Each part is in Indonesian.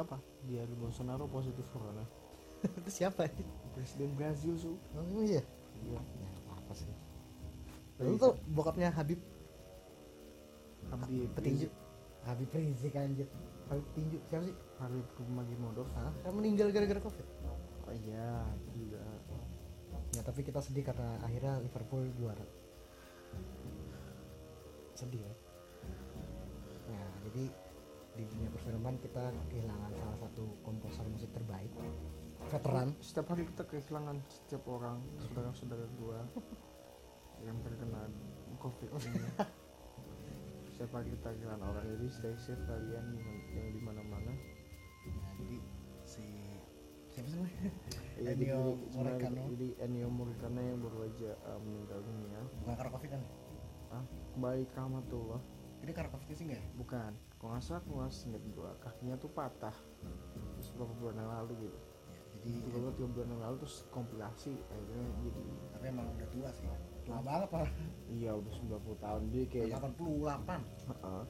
siapa dia di Bolsonaro positif corona. Itu siapa ini? Presiden Brazil su. Oh iya? Iya. Ya apa, sih. Lu tuh bokapnya Habib. Habib petinju. Habib Rizik anjir. Habib tinju siapa sih? Habib Kumagi Modok Hah? kan meninggal gara-gara covid? Oh iya juga. Ya tapi kita sedih karena akhirnya Liverpool juara. Sedih ya. Ya jadi di dunia perfilman kita kehilangan salah satu komposer musik terbaik veteran. Setiap hari kita kehilangan setiap orang saudara-saudara gua yang terkena covid ini. Setiap hari kita kehilangan orang. Jadi stay safe kalian yang, di mana-mana. Jadi si siapa sih namanya? Iya, Ennio Morricone. jadi Ennio Morricone yang baru aja uh, meninggal dunia. Bukan karena covid kan? Ah baik rahmatullah. Ini karena covid sih enggak ya? Bukan salah kalau nggak gua kakinya tuh patah. Terus beberapa bulan yang lalu gitu. Ya, jadi bulan tiga bulan yang lalu terus kompilasi akhirnya jadi tapi emang udah tua sih. Tua banget lah iya udah 90 tahun. Dia kayak 88 Heeh.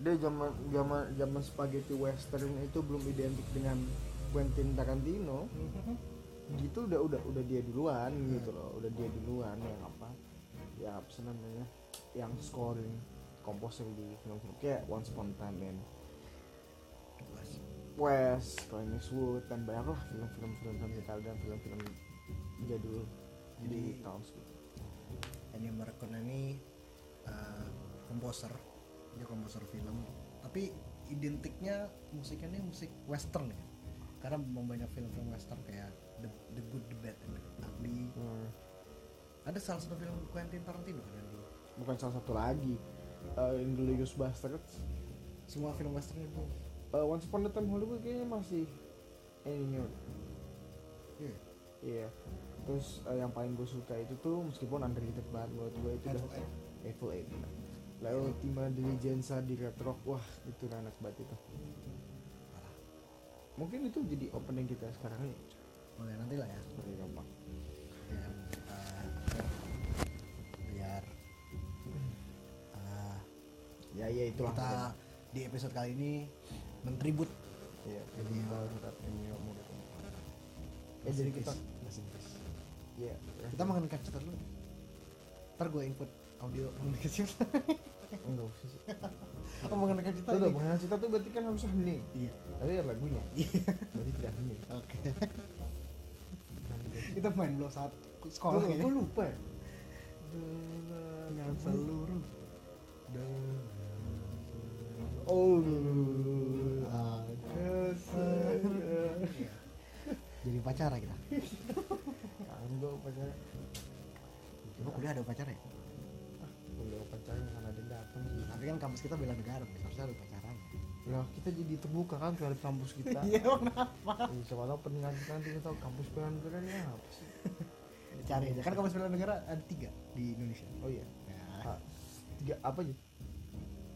dia zaman zaman zaman spaghetti western itu belum identik dengan Quentin Tarantino. Gitu udah udah udah dia duluan gitu loh. Udah dia duluan yang apa yang apa namanya yang scoring komposer di film-film kayak Once Upon a Time in West, Clint Eastwood dan banyak lah film-film film film Italia dan film-film jadul di Jadi- tahun segitu. Ennio Morricone ini uh, komposer dia komposer film tapi identiknya musiknya ini musik western ya karena banyak film-film western kayak The, The Good, The Bad, and The Ugly Hmm. ada salah satu film Quentin Tarantino kan di Bukan salah satu lagi. Uh, Inglourious Basterds semua film western itu uh, Once Upon a Time Hollywood kayaknya masih Ennio iya. Iya. Terus uh, yang paling gue suka itu tuh meskipun underrated banget menurut gue itu udah Eight. Hateful Eight. La Ultima Diligenza di Red Rock wah itu enak banget itu. Mungkin itu jadi opening kita sekarang nih boleh nanti lah ya. Seperti gampang. Ya ya ya itulah kita di episode kali ini mentribut. Iya Jadi, jadi tahun saat Ennio Morricone eh jadi kita iya kita ngangkat cerita dulu. Ntar gue input audio mengenai enggak usah sih. Oh cerita itu udah mengenai cerita tuh berarti kan harus hening iya. Tapi ya lagunya. Berarti tidak hening oke. Kita main belum saat sekolah Gue kayaknya lupa. Ya dengan seluruh Oh, jadi pacara kita gue pacarnya. Emang kuliah ada pacar ya Kuliah pacarnya kan ada datang tapi kan kampus kita bela negara harusnya ada pacaran Lah kita jadi terbuka kan terhadap kampus kita. iya kenapa Eh, Siapa tahu pendengar kita nanti kita tahu kampus bela negara ini apa sih? cari aja kan kampus bela negara ada tiga di Indonesia Oh iya. Nah, Ah, tiga apa aja?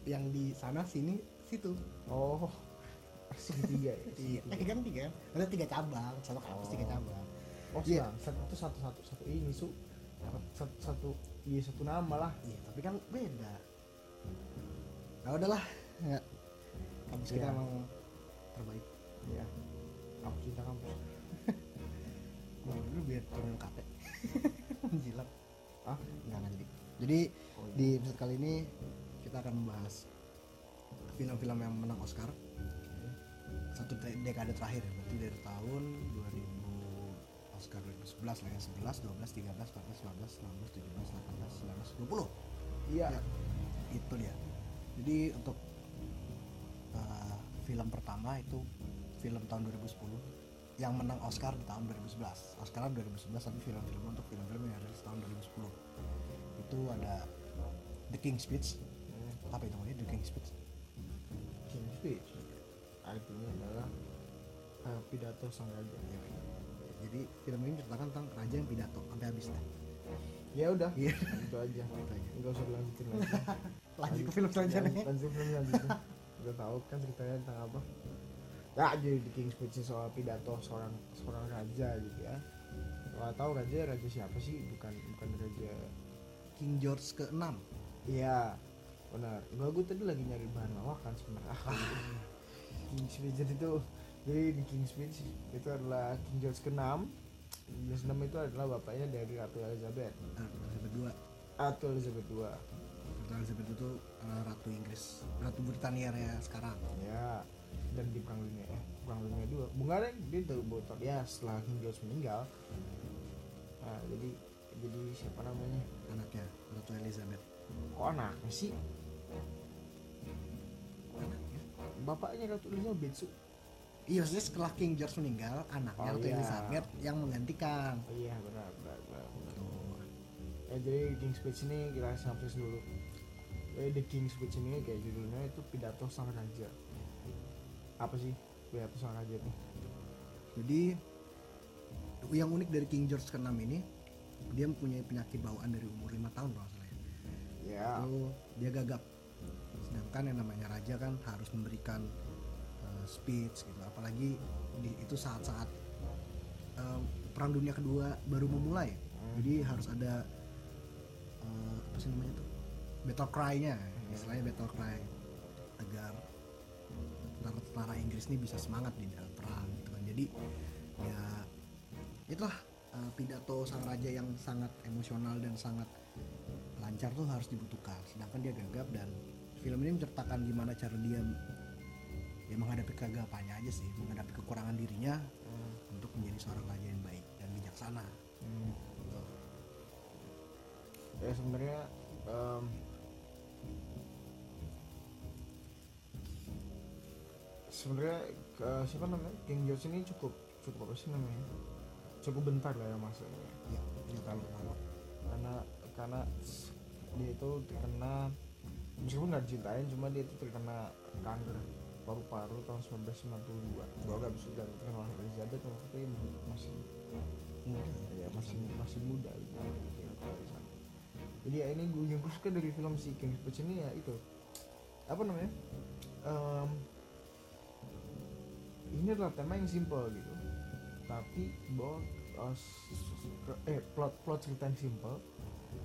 Yang di sana sini situ Oh, asik tiga ya. iya eh, kan tiga ada tiga cabang satu kampus tiga Oh. cabang Oh, Iya. iya. Satu itu satu satu satu ini su. Satu satu iya satu nama lah. iya tapi kan beda nah udahlah nggak kampus kita Iya. emang terbaik Iya. Aku cinta kampus. mau dulu biar turun kate jilat Ah, nggak jadi jadi Oh, iya. di episode kali ini kita akan membahas film-film yang menang Oscar. Satu de- dekade terakhir ya, berarti dari tahun 2000 Oscar 2011 lah ya 11, 12, 13, 14, 15, 16, 17, 18, 19, 20 iya. Ya, itu dia. Jadi untuk uh, film pertama itu film tahun 2010 yang menang Oscar di tahun 2011 Oscar 2011 tapi film-film untuk film-film yang rilis tahun 2010 itu ada The King's Speech. Apa itu? Namanya The King's Speech. King speech? Artinya adalah uh, pidato sang raja. Ya, jadi film ini menceritakan tentang raja yang pidato sampai habis dah ya udah Iya. itu aja. Itu aja. nggak usah dilanjutin lagi. Lanjut ke film selanjutnya. Lanjut film selanjutnya. Udah tahu kan ceritanya tentang apa? Ya jadi The King's Speech soal pidato seorang seorang raja gitu ya. Nggak tahu raja raja siapa sih? Bukan bukan raja King George ke-6 iya benar. Enggak gue tadi lagi nyari bahan lawakan sebenarnya. Ah, King Speech jadi itu jadi di King Speech itu adalah King George ke-6 King George 6 itu adalah bapaknya dari Ratu Elizabeth. Ratu Elizabeth II Ratu Elizabeth II Ratu Elizabeth itu uh, Ratu Inggris. Ratu Britania ya sekarang. Ya dan di perang dunia eh perang dunia dua. Bunga dia botol ya setelah King George meninggal. Nah jadi jadi siapa namanya? Anaknya Ratu Elizabeth. Kok anaknya sih bapaknya Ratu Elizabeth su iya maksudnya setelah King George meninggal anaknya Oh, Ratu iya. Elizabeth yang menggantikan. Oh iya benar benar benar, benar. Tuh. ya jadi King Speech ini kita sinopsis dulu. Jadi The King Speech ini kayak judulnya itu pidato sang raja. Apa sih pidato sang raja itu? Jadi yang unik dari King George ke-6 ini dia mempunyai penyakit bawaan dari umur 5 tahun kalau salah ya. Ya. Lalu dia gagap sedangkan yang namanya raja kan harus memberikan uh, speech gitu. Apalagi di, itu saat-saat um, perang dunia kedua baru memulai. Hmm. jadi harus ada uh, apa sih namanya tuh? Battle cry-nya istilahnya battle cry. Agar tentara-tentara Inggris ini bisa semangat di dalam perang gitu kan. Jadi ya itulah uh, pidato sang raja yang sangat emosional dan sangat lancar tuh harus dibutuhkan. Sedangkan dia gagap dan film ini menceritakan gimana cara dia ya menghadapi kegagapannya aja sih menghadapi kekurangan dirinya Hmm. untuk menjadi seorang raja yang baik dan bijaksana Hmm. Gitu. ya sebenarnya em, sebenarnya ke- siapa namanya King George ini cukup cukup apa sih namanya cukup bentar lah ya masanya ya lama karena karena dia itu terkena meskipun nggak dicintain cuma dia itu terkena kanker paru-paru tahun 1992 gua gak bisa bilang terkena oleh Elizabeth waktu itu masih muda ya masih masih muda gitu. Jadi ya ini gue yang gue suka dari film si King Speech ini ya itu. Apa namanya? Em, ini adalah tema yang simple gitu. Tapi bahwa eh, s- s- eh plot plot cerita yang simple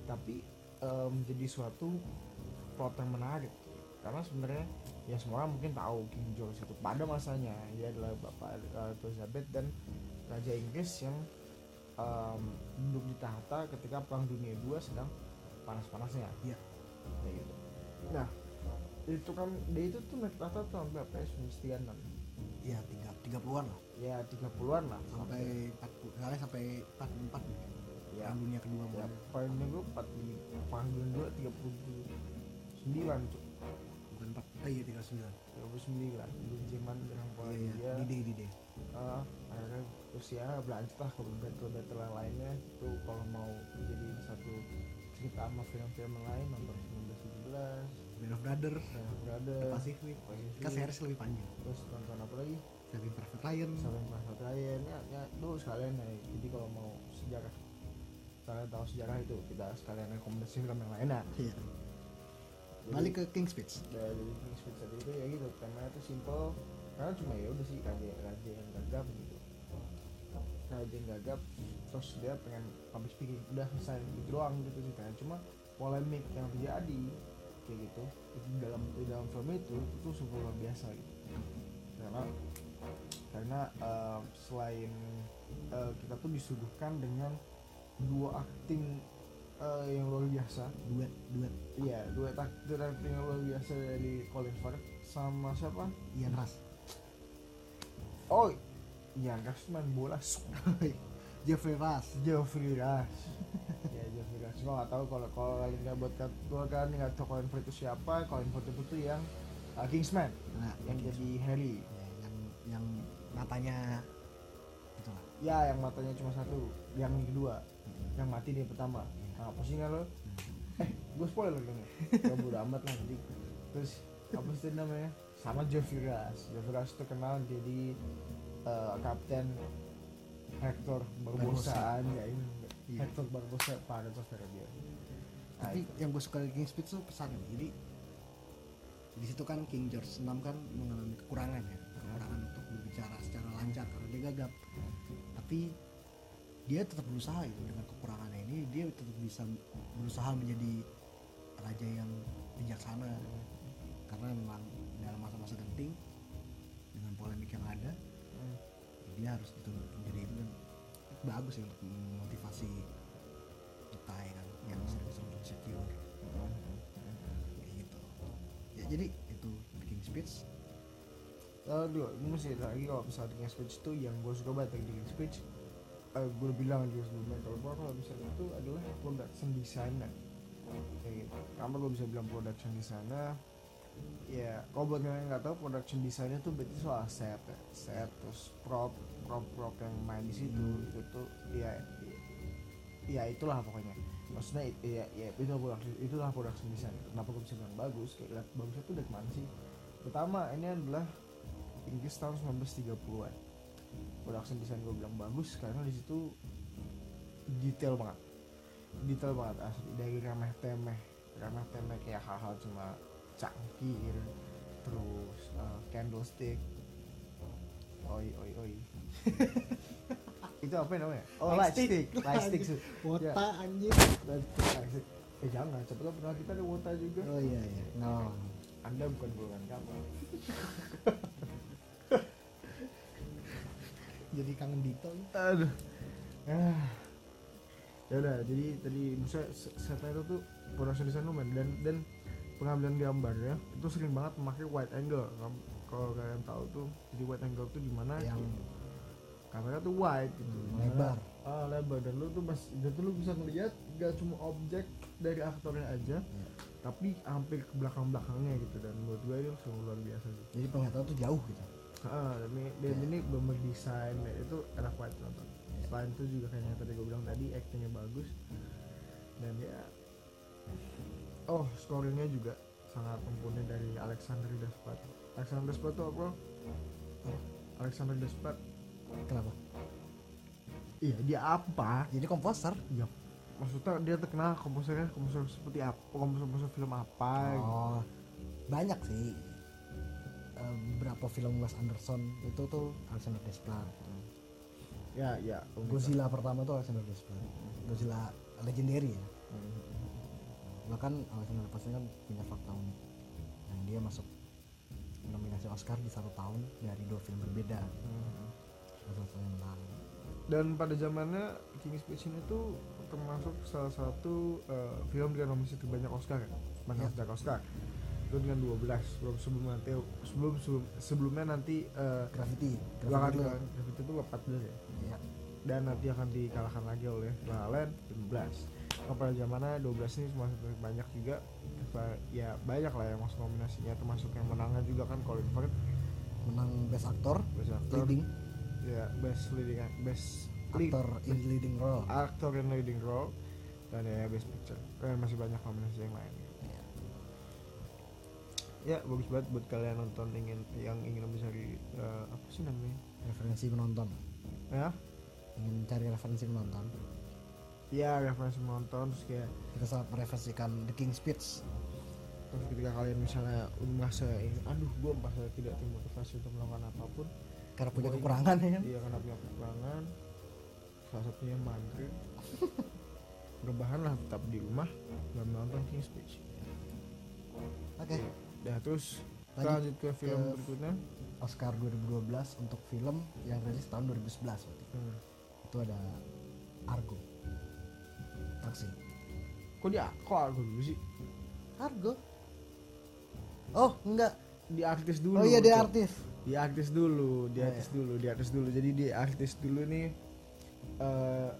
tapi menjadi suatu plot yang menarik. Karena sebenarnya ya semua orang mungkin tahu King George itu pada masanya. Dia adalah bapak eh, Elizabeth dan raja Inggris yang em, duduk di tahta ketika perang dunia II sedang panas-panasnya. Iya. kayak gitu. Nah itu kan dia itu tuh naik tahta tahun berapa ya 1936 ya tiga tiga puluhan lah. Ya 30-an lah. Sampai empat puluh sampai empat puluh empat. Ya. Perang dunia kedua ya mulai paling gue 40 perang dunia II 39 tuh bukan empat. Eh iya tiga sembilan. 39 di Jerman dengan iya Polandia iya di di di Ah, akhirnya Rusia berlanjut lah ke battle-battle yang lainnya. Itu kalau mau jadi satu cerita sama film-film lain nonton 1917 Band of Brothers. Band of The Brothers Pacific. Pacific. kan series lebih panjang. Terus nonton apa lagi? Saving Private Ryan. Saving Private Ryan. Ya, ya itu sekalian ya. Jadi kalau mau sejarah kalian tahu sejarah itu kita sekalian rekomendasi film yang lainnya iya. Jadi, balik ke King's Speech. Dari King's Speech tadi itu ya gitu temanya itu simple. Karena cuma ya udah sih raja raja yang gagap gitu. Raja yang gagap terus dia pengen public speaking udah selesai gitu doang gitu sih kan cuma polemik yang terjadi kayak gitu itu dalam di dalam film itu itu sungguh luar biasa gitu. Karena karena eh, selain eh, kita tuh disuguhkan dengan dua acting eh, yang luar biasa duet duet Iya, dua takdir acting yang luar biasa dari Colin Firth sama siapa? Ian Rush Oh, iya, Rush main bola. Jeffrey Rush Geoffrey Rush. ya Geoffrey Rush. Gua nggak tahu kalau kalau kalian nggak buat kalau kalian nggak tahu Colin Firth itu siapa, Colin Firth itu tuh yang uh, Kingsman, nah yang jadi Harry. ya, yang yang matanya itu lah Ya, yang matanya cuma satu, yang kedua, yang mati dia pertama. Nah, apa sih nggak lo? Eh, gue spoiler dong. Ya bodo amat lah nanti. Terus apa sih namanya? Sama. Geoffrey Rush itu kenal jadi eh, kapten Hector. Barbosa ya ini Iya. Hector Barbosa of Caribbean. Nah, tapi itu. yang gue suka dari King's Speech tuh pesannya jadi di situ kan King George VI kan mengalami kekurangan ya kekurangan untuk berbicara secara lancar karena dia gagap tapi dia tetap berusaha itu dengan kekurangannya ini dia tetap bisa berusaha menjadi raja yang bijaksana. Karena memang dalam masa-masa genting dengan polemik yang ada Hmm. dia harus dituntut menjadi itu dan bagus ya untuk memotivasi kita ya kan yang sering-sering insecure kayak gitu. Ya jadi itu King's Speech. Lalu ini masih lagi kalau misalnya speech itu yang gue suka banget dengan speech eh, gue bilang juga sebelumnya kalau kalau misalnya itu adalah production designer. Kayak gitu. Kenapa gue bisa bilang production designer. Ya kalau buat kalian nggak tahu production designer tuh berarti soal set ya. set terus prop prop prop yang main di situ itu tuh ya ya itulah pokoknya. Maksudnya ya ya itu production itulah production kenapa gue bisa bilang bagus? Kayak lihat bagusnya tuh dari mana sih? Pertama ini adalah Inggris tahun 1930-an production design gue bilang bagus karena di situ detail banget. Detail banget asli. Dari remeh temeh remeh temeh kayak hal-hal cuma cangkir terus uh, candlestick. Oi oi oi. Itu apa namanya? Oh light stick light stick wota Ya. anjir light stick light stick eh jangan. Cepet pernah kita ada wota juga. Oh iya iya. No. Anda bukan golongan kamu jadi kangen Dito. Aduh. Ah. Ya udah jadi tadi se- setnya itu tuh production design lumayan dan dan pengambilan gambarnya itu sering banget memakai wide angle. Kalau kalian tahu tuh jadi wide angle tuh di mana? Yang kamera tuh wide gitu. Lebar. Ah lebar. Dan lu tuh mas dan tuh lu bisa ngeliat gak cuma objek dari aktornya aja Iya. tapi hampir ke belakang belakangnya gitu. Dan menurut gue itu sungguh luar biasa sih. Jadi penglihatan tuh jauh gitu Ah, dan ini, dan Iya. ini bener desain dan itu enak banget nonton. Iya. Selain itu juga kayak yang tadi gue bilang tadi actingnya bagus dan ya oh scoringnya juga sangat mumpuni dari Alexander Desplat. Alexander Desplat tuh apa? Alexander Desplat. kenapa Iya dia apa? jadi komposer Ya maksudnya dia terkenal komposernya komposer seperti apa? Komposer film apa? gitu. oh banyak sih Eh, beberapa film Wes Anderson itu tuh Alexander Desplat. Ya ya. Godzilla pertama tuh Alexander Desplat. Godzilla legendary ya. Hmm. bahkan Alexander Desplat kan punya fakta unik yang dia masuk nominasi Oscar di satu tahun dari dua film berbeda. Hmm. menang dan pada zamannya King's Speech ini tuh termasuk salah satu eh, film dengan nominasi terbanyak Oscar ya? Banyak Ya. banyak Oscar itu dengan 12 sebelum sebelum nanti sebelum sebelum sebelumnya nanti eh Graffiti dua kali Graffiti Graffiti itu 14 ya? Ya dan nanti akan dikalahkan lagi oleh La La Land 15 Nah, pada zamannya 12 ini termasuk banyak juga. Ya banyak lah yang masuk nominasinya termasuk yang menangnya juga kan Colin Firth. Menang Best Actor Best Actor. Leading. Ya Best Leading Best Lead- actor in leading role. Aktor in leading role. Dan ya best picture. Dan masih banyak nominasi yang lain Ya. bagus banget buat kalian nonton ingin yang ingin mencari eh, apa sih namanya? Referensi menonton ya? Ingin cari referensi menonton ya referensi menonton terus kayak kita sangat mereferensikan The King's Speech. Terus ketika kalian misalnya merasa ini aduh gue merasa tidak termotivasi untuk melakukan apa pun. Karena punya kekurangan ya kan? Iya karena punya kekurangan. Salah satunya maghrib. Rebahan lah tetap di rumah dan menonton King's Speech. Oke ya terus Lanjut lanjut ke film ke- berikutnya. Oscar 2012 untuk film yang rilis tahun 2011 berarti. Hmm. itu ada Argo. Taksi kok dia kok aku dulu sih? Argo? Oh enggak. Di artis dulu oh iya Cok. artis. Di artis dulu di Oh, artis dulu di artis dulu. Jadi di artis dulu nih eh,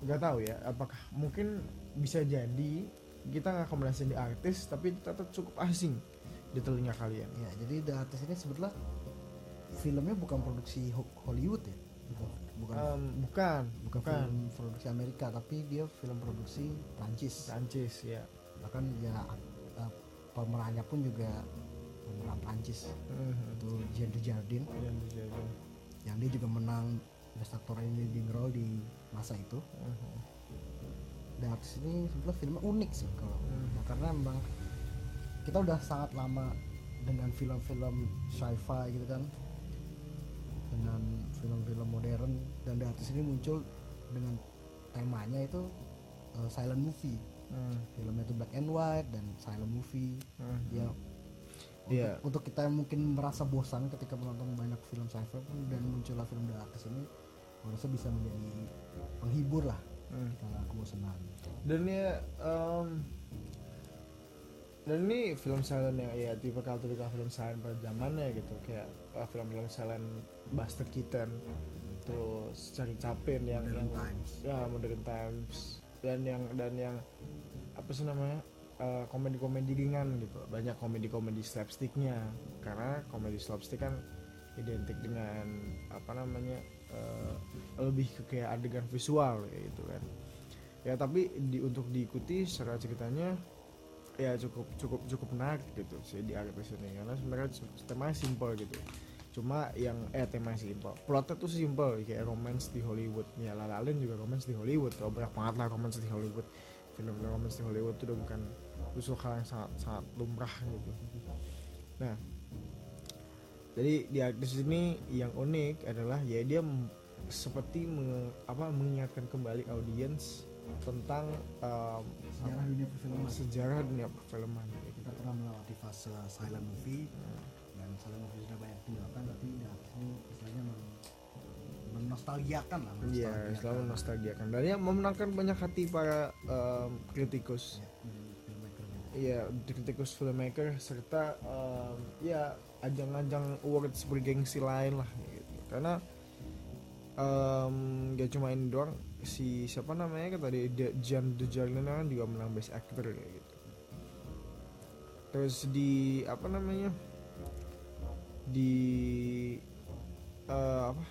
nggak tahu ya apakah mungkin bisa jadi kita nggak kombinasi di artis tapi tetap cukup asing di telinga kalian. Ya jadi The Artist ini sebetulnya filmnya bukan produksi Ho- Hollywood ya? Bukan. Bukan, Em, bukan bukan bukan. film produksi Amerika tapi dia film produksi Prancis. Prancis ya. Bahkan ya pemerannya pun juga pemeran Prancis. Mhm. itu Jean Dujardin. Yang dijadiin yang dia juga menang Best Actor in Leading Role di masa itu. Mhm. The Artist ini sebetulnya filmnya unik sih kalau ya, karena memang kita udah sangat lama dengan film-film sci-fi gitu kan. Dengan film-film modern. Dan The Artist ini muncul dengan temanya itu eh, silent movie. Hmm. filmnya itu black and white dan silent movie. Hmm. ya. Untuk, untuk kita yang mungkin merasa bosan ketika menonton banyak film sci-fi pun dan muncullah film The Artist ini rasa bisa menjadi penghibur lah Hmm. kalau kebosanan. Dan ya em, dan ini film silent yang ya tipe kalau tipikal film silent pada zamannya gitu. Kayak uh, film-film silent Buster Keaton. Terus Charlie Chaplin yang Modern yang Times. ya Modern Times. Dan yang dan yang apa sih namanya uh, komedi-komedi ringan gitu. Banyak komedi-komedi slapsticknya. Karena komedi slapstick kan identik dengan apa namanya uh, lebih ke kayak adegan visual gitu kan. Ya tapi di untuk diikuti secara ceritanya ya cukup cukup cukup menarik gitu sih di artis ini. Karena sebenarnya temanya simple gitu. Cuma yang eh tema simple. Plotnya tuh simple kayak romance di Hollywood. Ya La La Land juga romance di Hollywood. Oh, banyak banget lah romance di Hollywood. Film romance di Hollywood itu udah bukan usul hal yang sangat sangat lumrah gitu. Nah jadi di artis ini yang unik adalah ya dia seperti menge- apa mengingatkan kembali audiens tentang um, sejarah dunia perfilman sejarah dunia perfilman gitu. kita pernah melewati fase silent movie dan silent movie sudah banyak tinggalkan tapi ini istilahnya men- menostalgiakan lah Iya, menostalgiakan. selalu nostalgiakan dan ya memenangkan banyak hati para um, kritikus. Ya, filmmakernya. Iya, kritikus filmmaker serta um, ya ajang-ajang awards bergengsi lain lah gitu. Karena um, gak cuma ini doang si siapa namanya kan tadi De- Jean Dujardin kan juga menang best actor kayak gitu. Terus di apa namanya? Di eh, apa?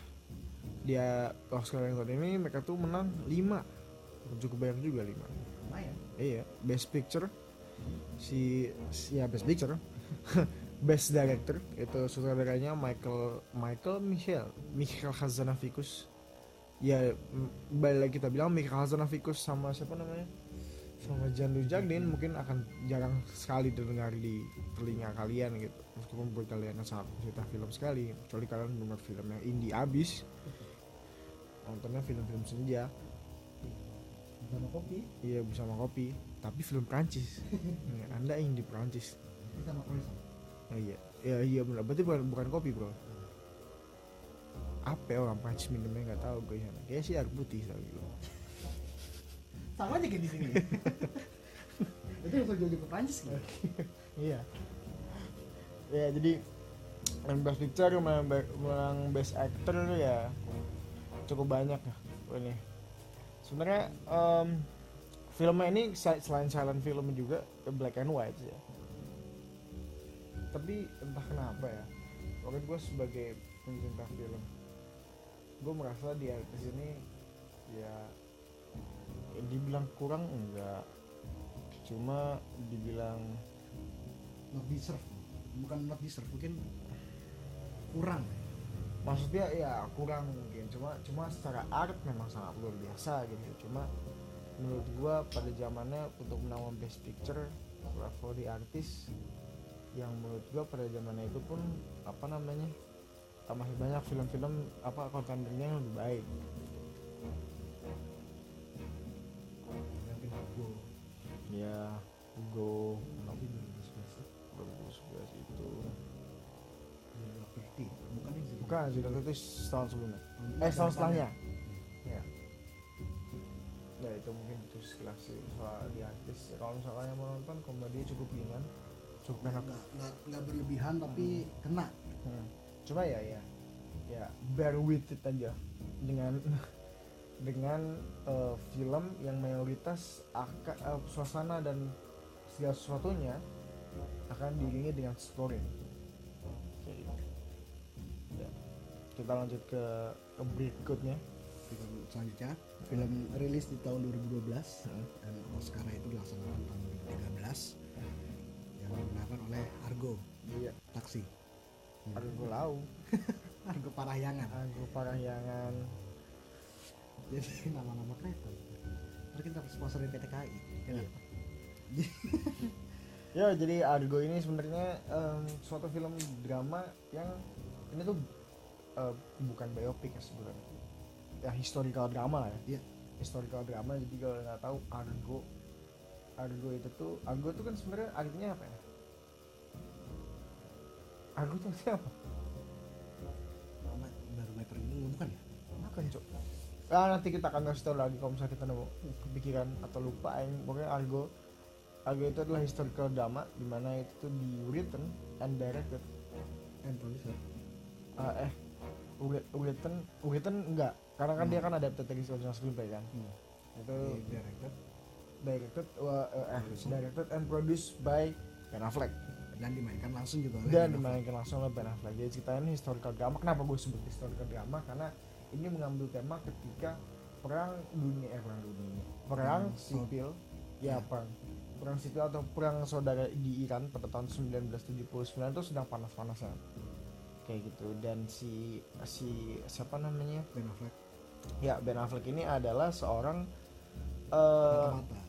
Dia Oscar yang tahun ini mereka tuh menang 5 cukup banyak juga 5 lumayan Iya, Best Picture si, si ya Best Picture. Best Director itu sutradaranya Michael Michael Michel Michael Hazanavikus. Ya balik lagi kita bilang Michael Hazanavikus sama siapa namanya? Sama Jan Dujardin mungkin akan jarang sekali didengar di telinga kalian gitu. Meskipun buat kalian yang sangat pecinta film sekali, kecuali kalian menonton film yang indie abis, nontonnya film-film senja, sama kopi Iya bersama kopi, tapi film Prancis. Anda yang di Prancis. ini sama Oh, iya, ya iya benar. Berarti bukan bukan kopi bro. Apa ya orang Prancis minumnya nggak tahu gue sana. Kayak sih air putih tau gitu. sama aja kayak di sini itu yang jauh ke Prancis gitu Iya. Ya jadi yang best picture sama yang be- yang best actor ya cukup banyak ya ini. Sebenarnya em, filmnya ini se- selain silent film juga black and white ya. Tapi entah kenapa ya, waktu gue sebagai pencinta film, gue merasa di artis ini ya, ya dibilang kurang enggak, cuma dibilang not deserve. Bukan not deserve mungkin kurang. Maksudnya ya kurang mungkin. Cuma cuma secara art memang sangat luar biasa gitu. Cuma menurut gua pada zamannya untuk menang best picture level di artis yang menurut gua pada zamannya itu pun apa namanya masih banyak film-film apa kontennya yang lebih baik. Ya Hugo. Tapi 2011 2011 itu. Bukan bukan sudah itu setahun sebelumnya. Eh setahun setelahnya. ya ya itu mungkin itu sekilas sih soal di artis. Kalau misalkan yang mau nonton komedi cukup ringan cukup enak nggak berlebihan tapi kena. Hmm. cuma ya ya. Ya bear with it aja. Dengan dengan eh, film yang mayoritas akan eh, suasana dan segala sesuatunya akan diiringi dengan story. Ya. kita lanjut ke, ke berikutnya. Film selanjutnya. Film rilis di tahun 2012 Hmm. dan Oscar itu dilaksanakan tahun 2013 yang dimenangkan oleh Argo. Iya. Taksi. Argo Lau. Argo Parahyangan. Argo Parahyangan. Jadi nama-nama kereta. Ntar kita sponsor PT KAI ya nggak? ya jadi Argo ini sebenarnya em, suatu film drama yang ini tuh eh, bukan biopic ya sebenarnya. Ya historical drama lah ya. Iya. historical drama jadi kalau nggak tahu Argo. Argo itu tuh Argo tuh kan sebenarnya artinya apa ya Argo tuh artinya apa Nama barometer ini bukan ya? Bukan cok ah nanti kita akan kasih tahu lagi kalau misalnya kita nemu kepikiran atau lupa yang pokoknya Argo Argo itu adalah historical drama di mana itu tuh di written and directed. And producer. Ah, eh writ- written written enggak. Karena kan dia kan adapted dari original screenplay kan. Hmm. itu Di directed. directed uh, uh, eh, directed and produced by Ben Affleck dan dimainkan langsung juga oleh dan Ben dimainkan langsung oleh Ben Affleck jadi ceritanya ini historical drama. Kenapa gue sebut historical drama? Karena ini mengambil tema ketika perang dunia eh perang dunia perang Hmm, sipil. Ya. ya. Perang. Perang sipil atau perang saudara di Iran pada tahun 1979 itu sedang panas-panasnya kayak gitu. Dan si si siapa namanya? Ben Affleck. Ya Ben Affleck ini adalah seorang mata-mata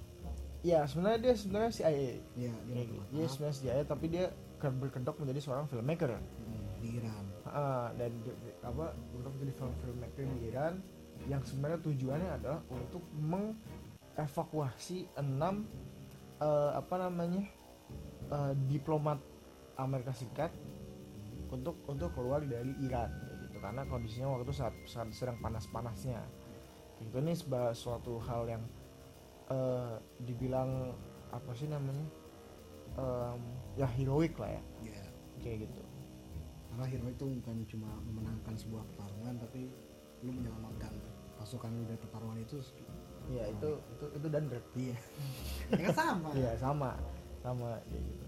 ya sebenarnya dia sebenarnya CIA Iya, dia gitu. dia sebenarnya CIA tapi dia ke- berkedok menjadi seorang filmmaker. Hmm, di Iran Ah, dan apa untuk menjadi film filmmaker di Iran yang sebenarnya tujuannya adalah untuk mengevakuasi enam eh, apa namanya eh, diplomat Amerika Serikat untuk untuk keluar dari Iran gitu. Karena kondisinya waktu itu saat, saat sedang panas-panasnya. Gitu ini sebuah suatu hal yang eh, dibilang apa sih namanya? Em, ya heroik lah ya. Ya kayak gitu. Karena hero itu bukan cuma memenangkan sebuah pertarungan tapi lu menyelamatkan pasukan lu dari pertarungan itu ya itu itu itu dan iya. Ya kan sama. Iya sama. Sama kayak gitu.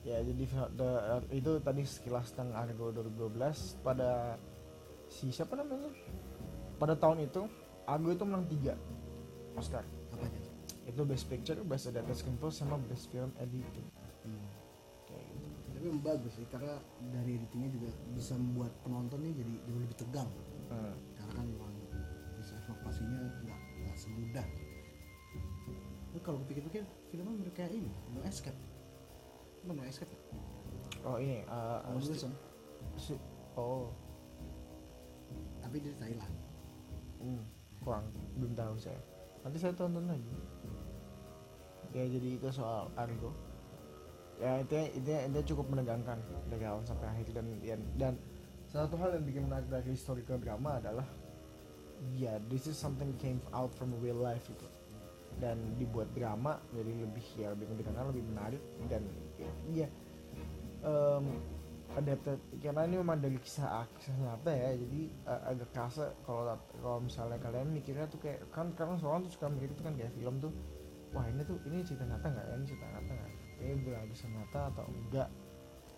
Ya jadi the- itu tadi sekilas tentang Argo 2012 pada si siapa namanya? Pada tahun itu Argo itu menang tiga Oscar. Itu Best Picture, Best Adapted Screenplay sama Best Film Editing. hmm. Kayak gitu. tapi bagus sih karena dari editingnya juga bisa membuat penontonnya jadi jauh lebih tegang Hmm. karena kan memang bisa evakuasinya nggak nggak semudah Lu kalau pikir-pikir filmnya mirip kayak ini No Escape Emang No Escape? Oh ini uh, Owen Wilson si- oh tapi di Thailand hmm, kurang belum tahu saya. Nanti saya tonton lagi. Ya jadi itu soal Argo. Ya intinya intinya, intinya cukup menegangkan dari awal sampai akhir dan dan, dan satu hal yang bikin menarik dari historical drama adalah ya this is something came out from real life itu dan dibuat drama jadi lebih ya lebih menegangkan lebih menarik dan ya em, adapted. Karena ini memang dari kisah kisah nyata ya jadi eh, agak kerasa kalau kalau misalnya kalian mikirnya tuh kayak kan karena seorang tuh suka mikir itu kan kayak film tuh wah ini tuh ini cerita nyata nggak ya? Ini cerita nyata nggak? Ini benar bisa nyata atau enggak?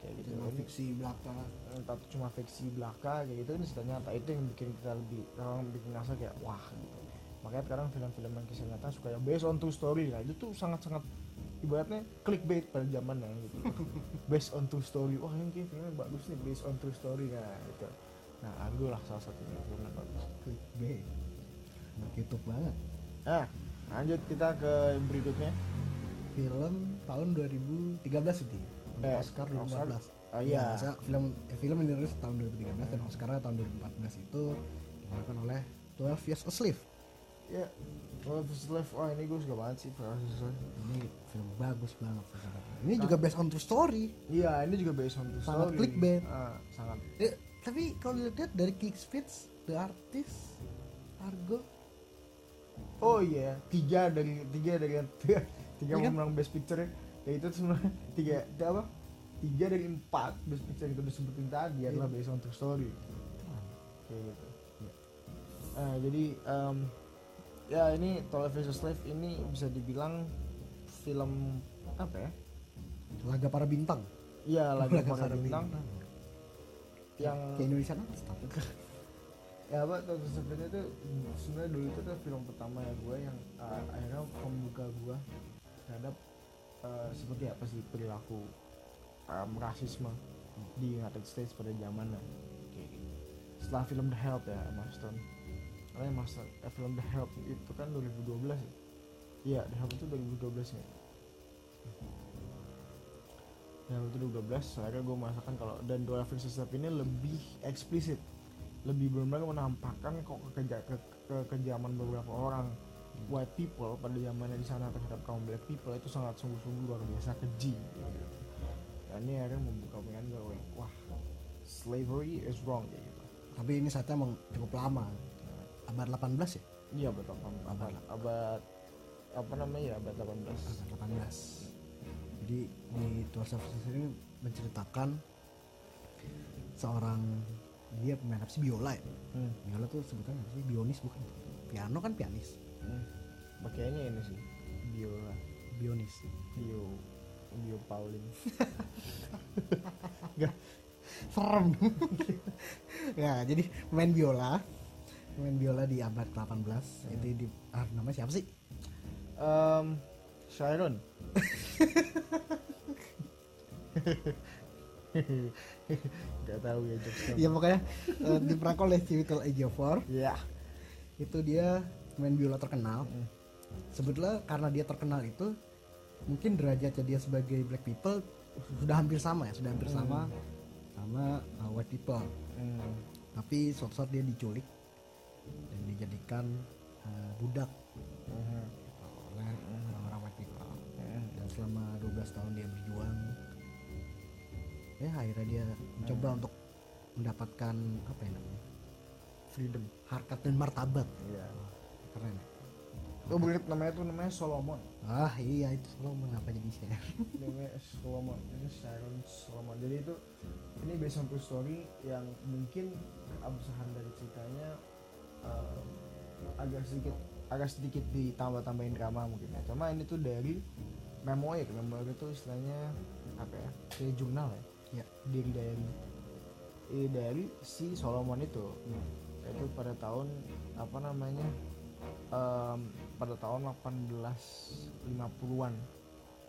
Kayak gitu. Cuma Ini- fiksi belaka. Entah itu cuma fiksi belaka kayak gitu. Ini cerita nyata. Itu yang bikin kita lebih orang bikin ngerasa kayak wah gitu. Makanya sekarang film-film yang kisah nyata suka yang based on true story lah. Itu tuh sangat-sangat ibaratnya clickbait pada zamannya gitu. Based on true story. Wah ini kayak filmnya bagus nih based on true story nah gitu. Nah Argo lah salah satunya. Filmnya bagus. Clickbait. Anak YouTube banget. Nah lanjut kita ke berikutnya film tahun 2013 itu Eh, Oscar Oscar. 2014 oh Ya, iya saya film eh, film ini rilis tahun 2013 dan Oscarnya tahun 2014 itu dimenangkan oleh 12 Years a Slave ya Well, Life, wah ini gue suka banget sih Versus Life. ini film bagus banget ini juga based on true story Iya, ini juga based on true Sangat story. clickbait. Ah, sangat. Eh, tapi kalau dilihat dari Kick Speech The Artist Argo Oh iya, tiga dari tiga dari tiga, tiga Iya kan? pemenang Best Picture ya itu sebenarnya tiga, tiga apa? Tiga dari empat Best Picture yang kita udah sebutin tadi Iya. adalah based on true story. Kayak gitu. Eh, jadi em, ya ini Years a Slave ini bisa dibilang film apa ya? Laga para bintang Iya lagi Laga para para bintang yang kayak Indonesia apa ya apa Twelve Years a Slave itu sebenarnya dulu itu tuh film pertama ya gue yang uh, akhirnya membuka gue terhadap uh, seperti apa sih perilaku um, rasisme di United States pada zamannya setelah film The Help ya Emma Stone. Karena Emma Stone, eh, film The Help itu kan 2012 ya? Iya The Help itu 2012 ya? Ya itu 2012 akhirnya gue merasakan kalau dan Dora Versus Step ini lebih eksplisit lebih benar-benar menampakkan kok kekeja, ke, ke kejaman beberapa orang. White people pada zamannya di sana terhadap kaum black people itu sangat sungguh-sungguh luar biasa keji gitu. Dan ini akhirnya membuka pikiran gue, wah slavery is wrong kayak gitu. tapi ini saatnya emang cukup lama. Abad 18 ya? Iya betul abad, abad, abad apa namanya ya abad 18 abad 18 jadi di Services ini menceritakan seorang dia pemain apa sih? Biola ya? Hmm. biola tuh sebutannya apa sih? Bionis bukan? Piano kan pianis. Hmm. Pakainya ini sih biola. Bionis. Bio bio Pauline serem. Ya jadi pemain biola pemain biola di abad 18 itu di ah, namanya siapa sih? Um, Sharon Gak tahu ya jokesnya ya pokoknya eh, diperankan oleh Civital Ejiofor Ya itu dia pemain biola terkenal. Sebetulnya karena dia terkenal itu mungkin derajatnya dia sebagai black people sudah hampir sama ya sudah hampir sama sama uh, white people. Hmm. tapi suatu saat dia diculik dan dijadikan uh, budak. Mhm. oleh orang-orang white people. Dan selama 12 tahun dia berjuang ya akhirnya dia mencoba untuk mendapatkan apa ya namanya freedom harkat dan martabat. Iya. Keren? Itu begitu namanya tuh namanya Solomon. Ah iya itu lo mengapa jadi share? Namanya Solomon. Ini Sharon Solomon. Jadi itu ini based on true story yang mungkin absahan dari ceritanya eh, agak sedikit agak sedikit ditambah-tambahin drama mungkin ya. Cuma ini tuh dari memoir. Memoir itu istilahnya apa ya kayak jurnal ya ya diri dari eh, dari si Solomon itu. Itu pada tahun apa namanya em, pada tahun 1850-an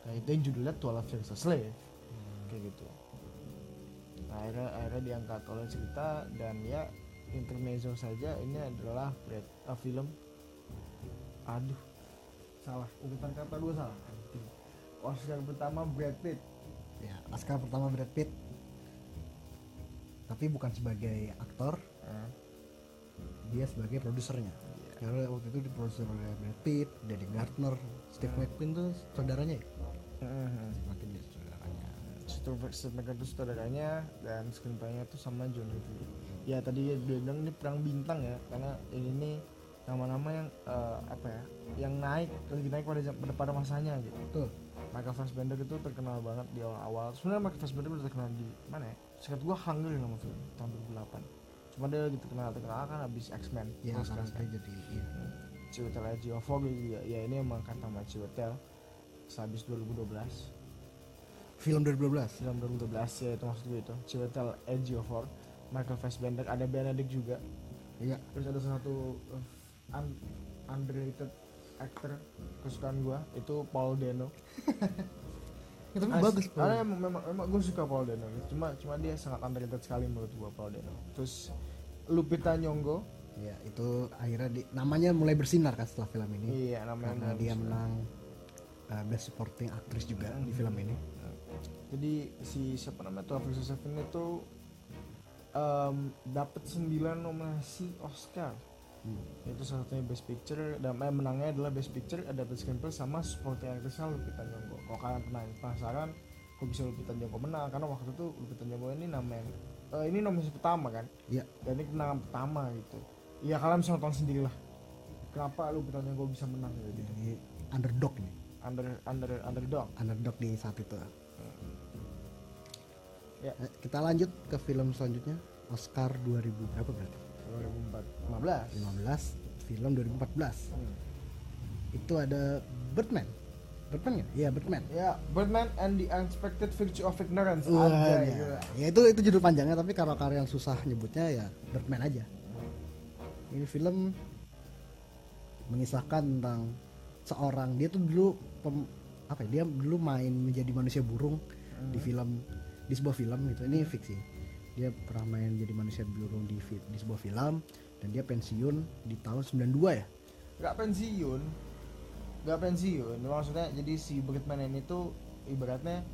nah itu yang judulnya 12 Years a Slave kayak gitu. Nah, akhirnya akhirnya diangkat oleh cerita dan ya intermezzo saja. Ini adalah eh, film. Aduh. Salah. Urutan kata gue salah. Oscar pertama Brad Pitt ya Oscar pertama Brad Pitt. Tapi bukan sebagai aktor. Nah, dia sebagai produsernya. Karena waktu itu diproduksi oleh Brad Pitt, Danny Gardner, Steve McQueen tuh saudaranya ya? mhm. Steve McQueen dia saudaranya. Steve McQueen itu saudaranya dan screenplaynya itu sama John Review ya tadi dia bilang ini perang bintang ya karena ini nih nama-nama yang eh, apa ya yang naik lagi naik pada pada, pada masanya gitu. Betul Michael Fassbender itu terkenal banget di awal-awal. Sebenarnya Michael Fassbender udah terkenal di mana ya? Singkat gua Hunger nama film tahun 2008 cuma dia gitu terkenal terkenal kan habis X-Men. Ya karena kan jadi iya. Ciwetel Ejiofor juga ya. Ini emang kata nama Ciwetel. Sehabis 2012 film 2012 film 2012 ya itu maksud gue itu. Ciwetel Ejiofor Michael Fassbender ada Benedict juga. Iya. Terus ada satu uh, un- underrated actor kesukaan gue itu Paul Dano. Ya, tapi As- bagus karena Paul. emang, memang, memang gue suka Paul Dano. Cuma cuma dia sangat underrated sekali menurut gue Paul Dano. Terus Lupita Nyong'o. Ya itu akhirnya di, namanya mulai bersinar kan setelah film ini. Iya namanya karena dia menang uh, best supporting actress juga di film ini. Jadi si siapa namanya tuh Afisa Seven itu um, dapat 9 nominasi Oscar Hmm. itu salah satunya Best Picture dan eh, menangnya adalah Best Picture Adapted Screenplay sama Supporting Actressnya Lupita Nyong'o kalau kalian pernah penasaran kok bisa Lupita Nyong'o menang? Karena waktu itu Lupita Nyong'o ini nama yang eh, ini nominasi pertama kan? Iya. dan ini kemenangan pertama gitu. Ya kalian bisa nonton sendiri lah kenapa Lupita Nyong'o bisa menang gitu? Jadi underdog nih under under underdog. Underdog di saat itu. Ya. Eh, kita lanjut ke film selanjutnya. Oscar 2000 berapa berarti 2015 15 film 2014 Hmm. itu ada Birdman. Birdman ya? Iya Birdman. Ya, Birdman and the Unexpected Virtue of Ignorance. Wah, Anjay, ya. ya itu itu judul panjangnya tapi kalau karya yang susah nyebutnya ya Birdman aja. Ini film mengisahkan tentang seorang dia tuh dulu pem- apa ya dia dulu main menjadi manusia burung di film di sebuah film gitu. Ini fiksi dia pernah main jadi manusia burung di di sebuah film dan dia pensiun di tahun 92 ya Gak pensiun. Gak pensiun. Maksudnya jadi si Birdman ini tuh ibaratnya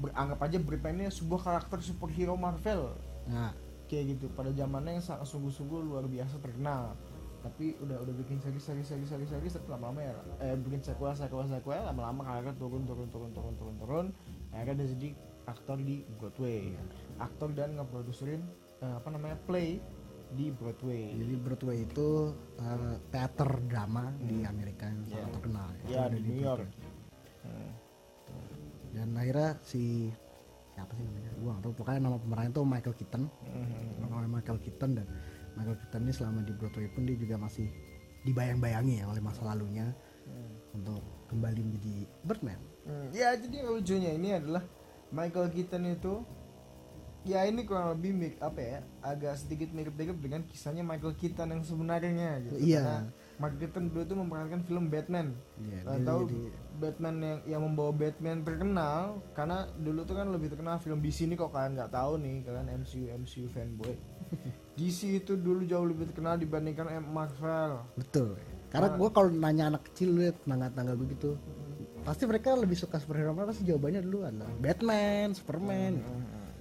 beranggap aja Birdman ini sebuah karakter superhero Marvel. nah Kayak gitu pada zamannya yang sangat sungguh-sungguh luar biasa terkenal. tapi udah udah bikin seri seri seri seri seri tapi lama-lama ya eh bikin sequel sequel sequel lama-lama karirnya turun turun turun turun turun turun akhirnya dia jadi aktor di Broadway aktor dan ngeproduserin eh, apa namanya play di Broadway Jadi Broadway itu eh, teater drama di Amerika yang sangat Iya. terkenal. Ya ada di New York. Hmm. Dan akhirnya si siapa sih namanya? Gua nggak tahu. Pokoknya nama pemeran itu Michael Keaton. Hmm. Namanya Michael Keaton dan Michael Keaton ini selama di Broadway pun dia juga masih dibayang-bayangi ya oleh masa lalunya Hmm. untuk kembali menjadi Birdman. Hmm, ya jadi lucunya ini adalah Michael Keaton itu ya ini kurang lebih mir- apa ya agak sedikit mirip-mirip dengan kisahnya Michael Keaton yang sebenarnya gitu Iya. Karena Michael Keaton dulu itu memerankan film Batman Iya, Kalian dia tahu jadi- Batman yang yang membawa Batman terkenal karena dulu tuh kan lebih terkenal film DC ini kok kalian nggak tahu nih kalian MCU MCU fanboy DC itu dulu jauh lebih terkenal dibandingkan M- Marvel betul. Karena Ah. gua kalau nanya anak kecil lihat tangga-tangga begitu, pasti mereka lebih suka superhero pasti jawabannya dulu adalah Batman, Superman.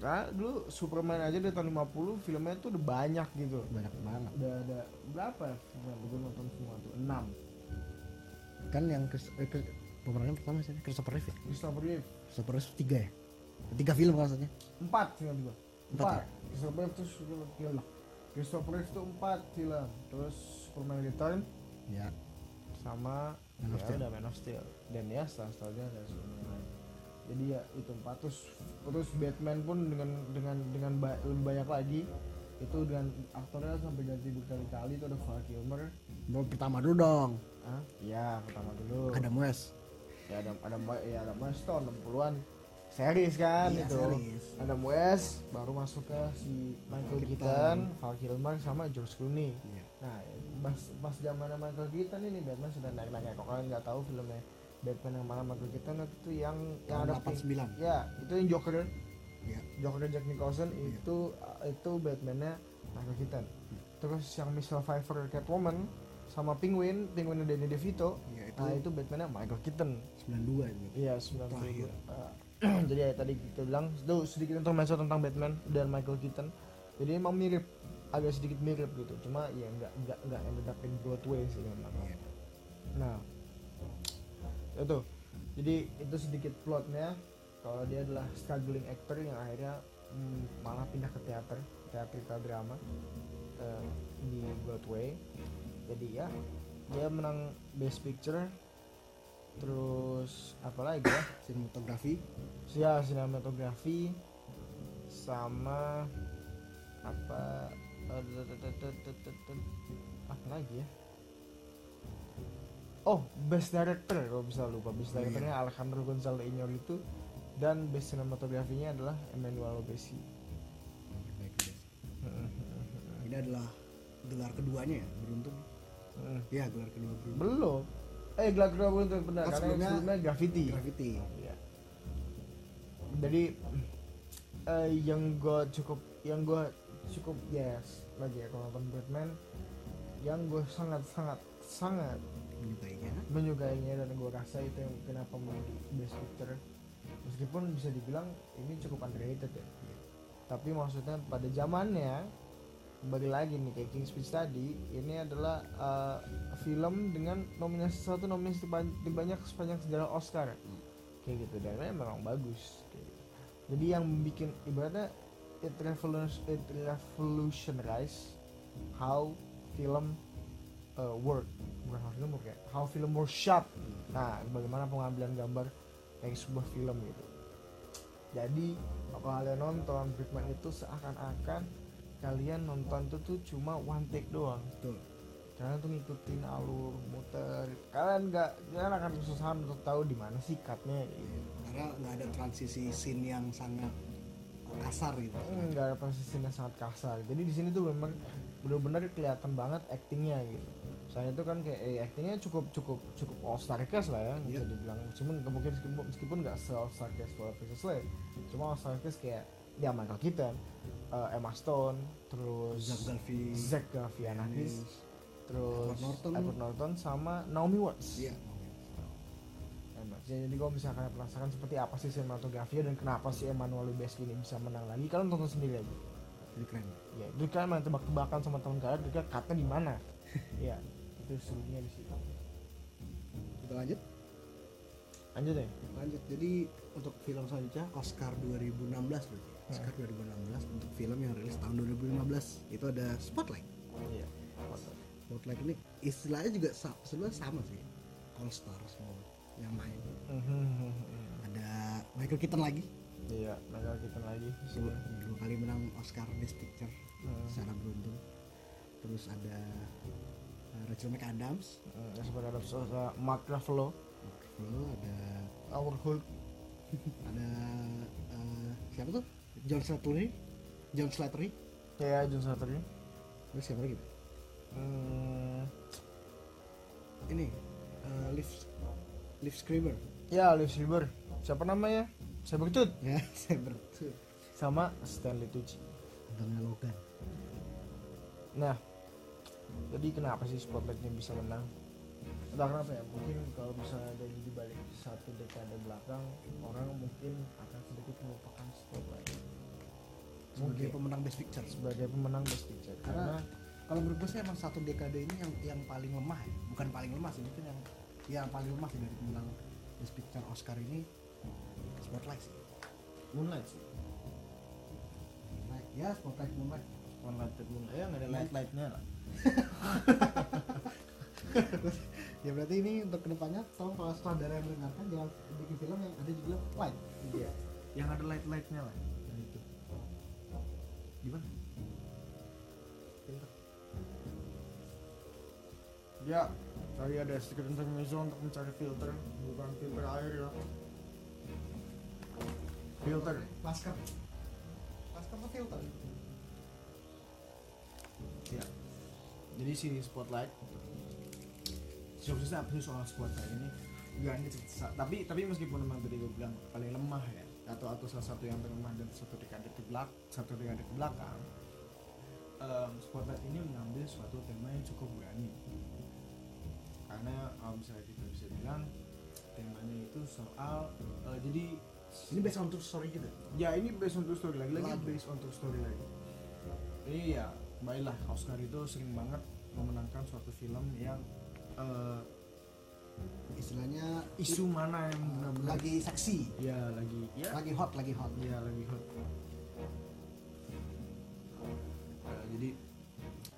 Nah, dulu Superman aja dari tahun 50 filmnya tuh udah banyak gitu Banyak banget. udah ada berapa ya gue nonton semua tuh enam Kan yang Chris- eh, Chris- pemerannya pertama siapa? Christopher Reeve. ya? Christopher Reeve Christopher Reeve tiga ya? Tiga film maksudnya. empat film gue Empat empat Christopher Reeve tuh film Christopher Reeve tuh empat film terus Superman Return Ya. sama Man of ya Steel. udah Man of Steel dan ya setelah setelahnya ada Superman jadi ya itu empat terus terus Batman pun dengan dengan dengan ba- lebih banyak lagi itu dengan aktornya sampai ganti berkali-kali itu ada Val Kilmer Baru pertama dulu dong. ah ya pertama dulu Adam West. ya ada ada ya ada West tahun 60-an series kan Iya, itu series. Adam West baru masuk ke si Michael Keaton. Keaton, Val Kilmer sama George Clooney Iya. nah pas pas zamannya Michael Keaton ini Batman sudah naik naik kok kalian nggak tahu filmnya Batman yang mana Michael Keaton itu yang yang ada 89. ya itu yang Joker Iya. Joker Jack Nicholson itu itu Batmannya Michael Keaton terus yang Michelle Pfeiffer Catwoman sama Penguin Penguinnya Danny DeVito Iya, itu nah itu Batmannya Michael Keaton 92 ini. Iya, 92. Eh, jadi ya tadi kita bilang itu sedikit intermezzo tentang Batman dan Michael Keaton. Jadi emang mirip, agak sedikit mirip gitu. Cuma ya nggak nggak nggak ended up in Broadway sih memang. Iya. Nah, itu. Jadi itu sedikit plotnya. Kalau dia adalah struggling actor yang akhirnya hmm, malah pindah ke teater, teatrikal drama eh, di Broadway. Jadi ya dia menang Best Picture. Terus apa lagi ya? Sinematografi. Ya sinematografi sama apa apa lagi ya? Oh, best director kalau bisa lupa. Best iya. directornya Alejandro González Iñárritu dan best sinematografinya adalah Emmanuel baik. Ini adalah gelar keduanya ya, beruntung. Iya, gelar kedua beruntung. Belum. Eh, gelar kedua beruntung benar Oh, karena sebelumnya- sebelumnya Graffiti. Graffiti. Iya. Jadi eh, yang gue cukup yang gue cukup yes lagi ya kalau nonton Batman yang gue sangat sangat sangat Menyukainya. menyukainya dan gue rasa itu yang kenapa menjadi best picture. Meskipun bisa dibilang ini cukup underrated ya. Tapi maksudnya pada zamannya kembali lagi nih kayak King's Speech tadi ini adalah eh, film dengan nominasi satu nominasi terbanyak sepanjang sejarah Oscar. Kayak gitu dan memang bagus kayak gitu. jadi yang bikin ibaratnya it revolution it revolutionize how film uh, work bukan how film work ya how film work shot nah bagaimana pengambilan gambar dari sebuah film gitu. Jadi kalau kalian nonton Batman itu seakan-akan kalian nonton itu tuh cuma one take doang. Betul. kalian tuh ngikutin alur muter. Kalian nggak kalian akan kesusahan untuk tahu di mana sih cutnya gitu. Karena nggak ada transisi scene yang sangat kasar gitu. nggak ada posisinya sangat kasar. Jadi di sini tuh memang benar-benar kelihatan banget actingnya gitu saya itu kan kayak eh, actingnya cukup cukup cukup all star cast lah ya bisa Iya. dibilang meskipun mungkin meskipun meskipun nggak se all star cast for Princess Leia cuma all star cast kayak ya Michael Keaton eh, Emma Stone terus Zach Galifianakis. Zach Galifianakis terus Edward Norton. Edward Norton sama Naomi Watts Iya. Emma. Jadi kalau misalkan kalian penasaran seperti apa sih sinematografi dan kenapa sih Emmanuel Lubezki ini bisa menang lagi, kalian tonton sendiri aja. Jadi keren. Ya, itu kan main tebak-tebakan sama teman kalian, kira cutnya di mana? ya itu serunya di situ. Kita lanjut. Lanjut ya? Lanjut. Jadi untuk film selanjutnya Oscar 2016 berarti. Ya. Oscar 2016 untuk film yang rilis tahun 2015 itu ada Spotlight. Iya Spotlight. Ini istilahnya juga sebenarnya sama sih. All Star semua yang main. Ada Michael Keaton lagi. Iya nakal kita lagi. Dua, dua kali menang Oscar Best Picture Hmm. secara beruntun terus ada uh, Rachel McAdams. Hmm, seperti ada sosok Mark Ruffalo. Lalu ada Our Hulk ada uh, siapa tuh? John Slattery. John Slattery. Ya John Slattery. Terus siapa lagi? Hmm, ini uh, Liv Liv Schreiber. Ya Liv Schreiber. Siapa namanya? Saya bercut ya saya bertu sama Stanley Tucci. Antonio Logan. Nah jadi kenapa sih Spotlightnya bisa menang? Entah kenapa ya mungkin kalau misalnya dari di balik satu dekade belakang orang mungkin akan sedikit melupakan Spotlight sebagai mungkin. pemenang Best Picture. Sebagai pemenang Best Picture Karena- karena kalau menurut gue sih emang satu dekade ini yang yang paling lemah ya. Bukan paling lemah sih mungkin yang yang paling lemah sih dari pemenang Best Picture Oscar ini Spotlight sih. Moonlight sih. Moonlight ya Spotlight Moonlight. Moonlight Moonlight. Ya nggak ada light lightnya lah ya berarti ini untuk ke depannya tolong kalau saudara yang mendengarkan jangan bikin film yang ada judulnya Light. Iya. Yang ada light lightnya lah. Nah itu. Gimana? Ya tadi ada sedikit intermezzo untuk mencari filter. Bukan filter air ya. Filter. Masker. Masker apa filter? Ya jadi si spotlight khususnya apa sih soal spotlight ini enggak ini tapi tapi meskipun memang tadi gue bilang paling lemah ya atau atau salah satu yang terlemah dan satu dekade ke belak satu dekade ke belakang em, spotlight ini mengambil suatu tema yang cukup berani. Karena kalau misalnya kita bisa bilang temanya itu soal eh, jadi ini based on true story juga ya ini based on true story lagi. Lagi? Lagi. based on true story lagi. Iya baiklah Oscar itu sering banget memenangkan suatu film yang eh, istilahnya isu mana yang benar-benar lagi seksi. Ya lagi ya. Lagi hot lagi hot. Ya lagi hot. Eh, jadi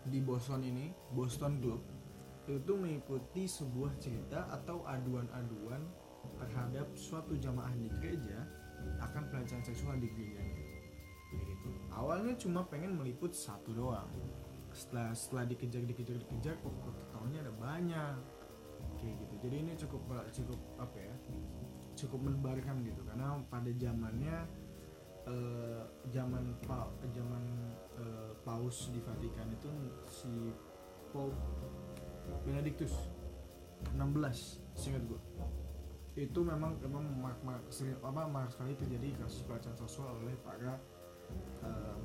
di Boston ini Boston Globe itu mengikuti sebuah cerita atau aduan-aduan terhadap suatu jamaah di gereja akan pelecehan seksual di gitu. Awalnya cuma pengen meliput satu doang. Setelah setelah dikejar dikejar dikejar kok kok tahunnya ada banyak. Kayak gitu. Jadi ini cukup cukup apa ya cukup mendebarkan gitu. Karena pada zamannya eh, zaman pa, zaman eh, paus di Vatikan itu si Pope Benedictus 16 singkat gue itu memang memang mak, mak, sering apa mak sekali terjadi kasus pelecehan seksual oleh para eh,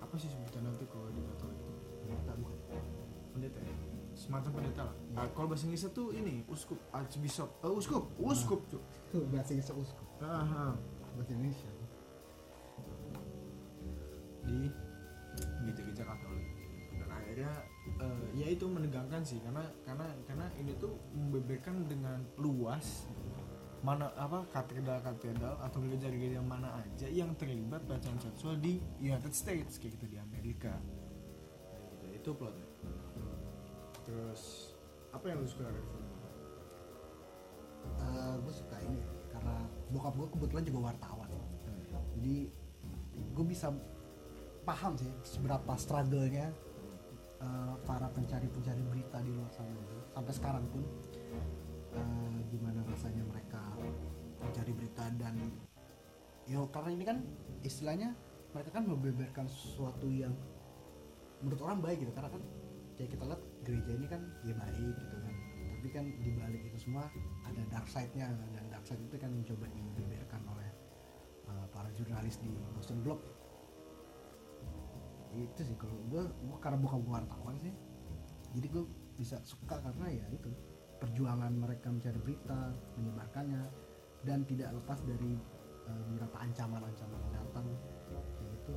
apa sih sebutannya itu kalau di Katolik itu? Tak, bukan. pendeta ya? Semacam pendeta lah. Nah, kalau bahasa Inggrisnya tuh ini uskup archbishop. Eh, uskup uskup cuy bahasa Inggris uskup. Aha. bahasa Indonesia. Di gereja-gereja Katolik dan akhirnya eh, ya itu menegangkan sih karena karena karena ini tuh membeberkan dengan luas mana apa katedral-katedral atau gereja-gereja mana aja yang terlibat pelecehan seksual di United States kayak gitu di Amerika. Gitu itu plotnya terus apa yang lu suka dari film ini? gue suka ini karena bokap gue kebetulan juga wartawan. Jadi gue bisa paham sih seberapa struggle-nya eh, para pencari-pencari berita di luar sana. Itu sampai sekarang pun eh, gimana rasanya mereka mencari berita dan yo karena ini kan istilahnya mereka kan membeberkan sesuatu yang menurut orang baik gitu. Karena kan kayak kita lihat gereja ini kan ya baik gitu kan. Tapi kan di balik itu semua ada dark side-nya. Dan dark side itu kan yang coba dibeberkan oleh uh, para jurnalis di Boston Globe. Itu sih kalau gue gue karena bukan wartawan sih. Jadi gue bisa suka karena ya itu perjuangan mereka mencari berita menyebarkannya dan tidak lepas dari uh, beberapa ancaman-ancaman yang datang. Kayak gitu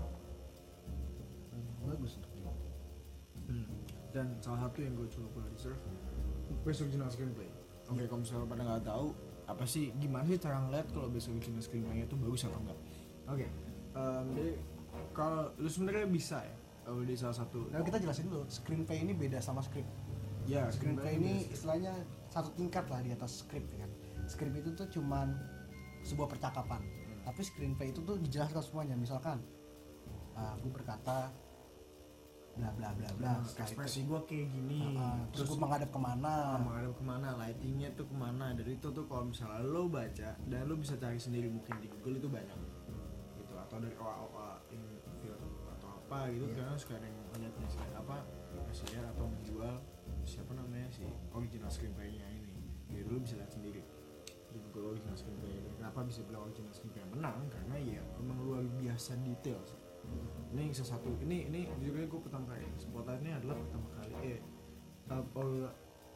Uh, bagus untuk dia Hmm. dan salah satu yang gue coba pernah deserve best original screenplay. Oke kalau misalnya pada nggak tahu apa sih gimana sih cara ngeliat kalau best original screenplay itu bagus atau enggak oke. Em, jadi kalau lu sebenarnya bisa ya kalau di salah satu Nah, kita jelasin dulu, screenplay ini beda sama script. Ya Screenplay ini istilahnya satu tingkat lah di atas script ya kan. Script itu tuh cuman sebuah percakapan. Tapi screenplay itu tuh dijelaskan semuanya. Misalkan, gue berkata bla bla bla bla. Nah, ekspresi gue kayak gini ah, ah, terus gue menghadap ke mana? Ah, menghadap ke mana lightingnya tuh ke mana dari itu tuh kalau misalnya lo baca dan lo bisa cari sendiri mungkin di Google itu banyak gitu atau dari OA OA film atau apa gitu Iya. karena sekarang sih apa presiden atau menjual siapa namanya si original screenplay-nya ini. Jadi lo bisa lihat sendiri. Di Google original screenplay. Ini kenapa bisa bilang original screenplay? Menang karena ya memang luar biasa detail ini salah satu ini ini juga gue pertama kali ini adalah pertama kali eh uh,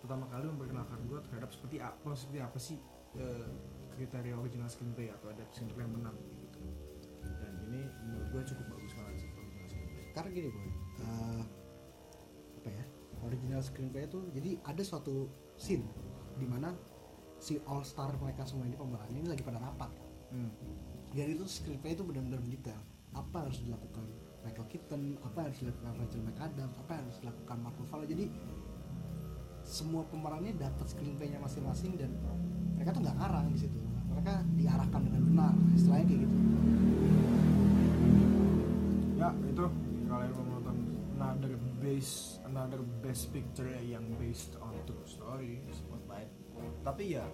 pertama kali memperkenalkan gue terhadap seperti apa seperti apa sih eh, kriteria original screenplay atau ada screenplay yang menang gitu. Dan ini menurut gue cukup bagus banget sih original screenplay. Karena gini boy, eh, apa ya? Original screenplay itu jadi ada suatu scene di mana si all star mereka semua ini pemeran ini lagi pada rapat. hmm. Jadi itu screenplay itu benar-benar mendetail apa yang harus dilakukan Michael Keaton, apa yang harus dilakukan Rachel McAdams, apa yang harus dilakukan Mark Ruffalo. Jadi semua pemerannya dapat screenplaynya masing-masing dan mereka tuh nggak ngarang di situ. Mereka diarahkan dengan benar, istilahnya kayak gitu. ya itu kalau yang mau nonton another base another best picture yang based on true story spotlight tapi ya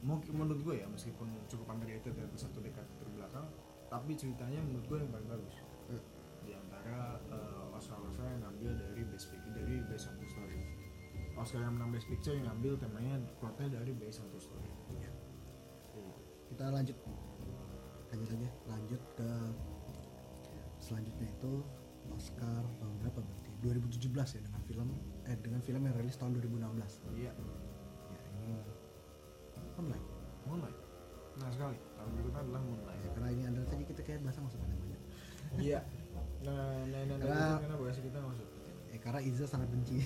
mungkin menurut gue ya meskipun cukup underrated dari satu dekade terbelakang tapi ceritanya menurut gue yang paling bagus Hmm. di antara uh, Oscar-Oscar yang ngambil dari best picture dari based on true story Oscar yang menang best picture yang ngambil temanya plotnya dari based on true story Ya. Kayak gitu. Kita lanjut, lanjut aja, lanjut ke selanjutnya itu Oscar tahun berapa berarti? 2017 ya dengan film eh dengan film yang rilis tahun 2016. iya Ya ini online. Moonlight nah sekali tahun berikutnya adalah Moonlight Ya, karena ini anda tadi kita kayak bahasa masuk banyak banyak. Iya. Nah, nah, nah, nah, Karena- karena bahasa kita masuk. Ya, karena Iza sangat benci.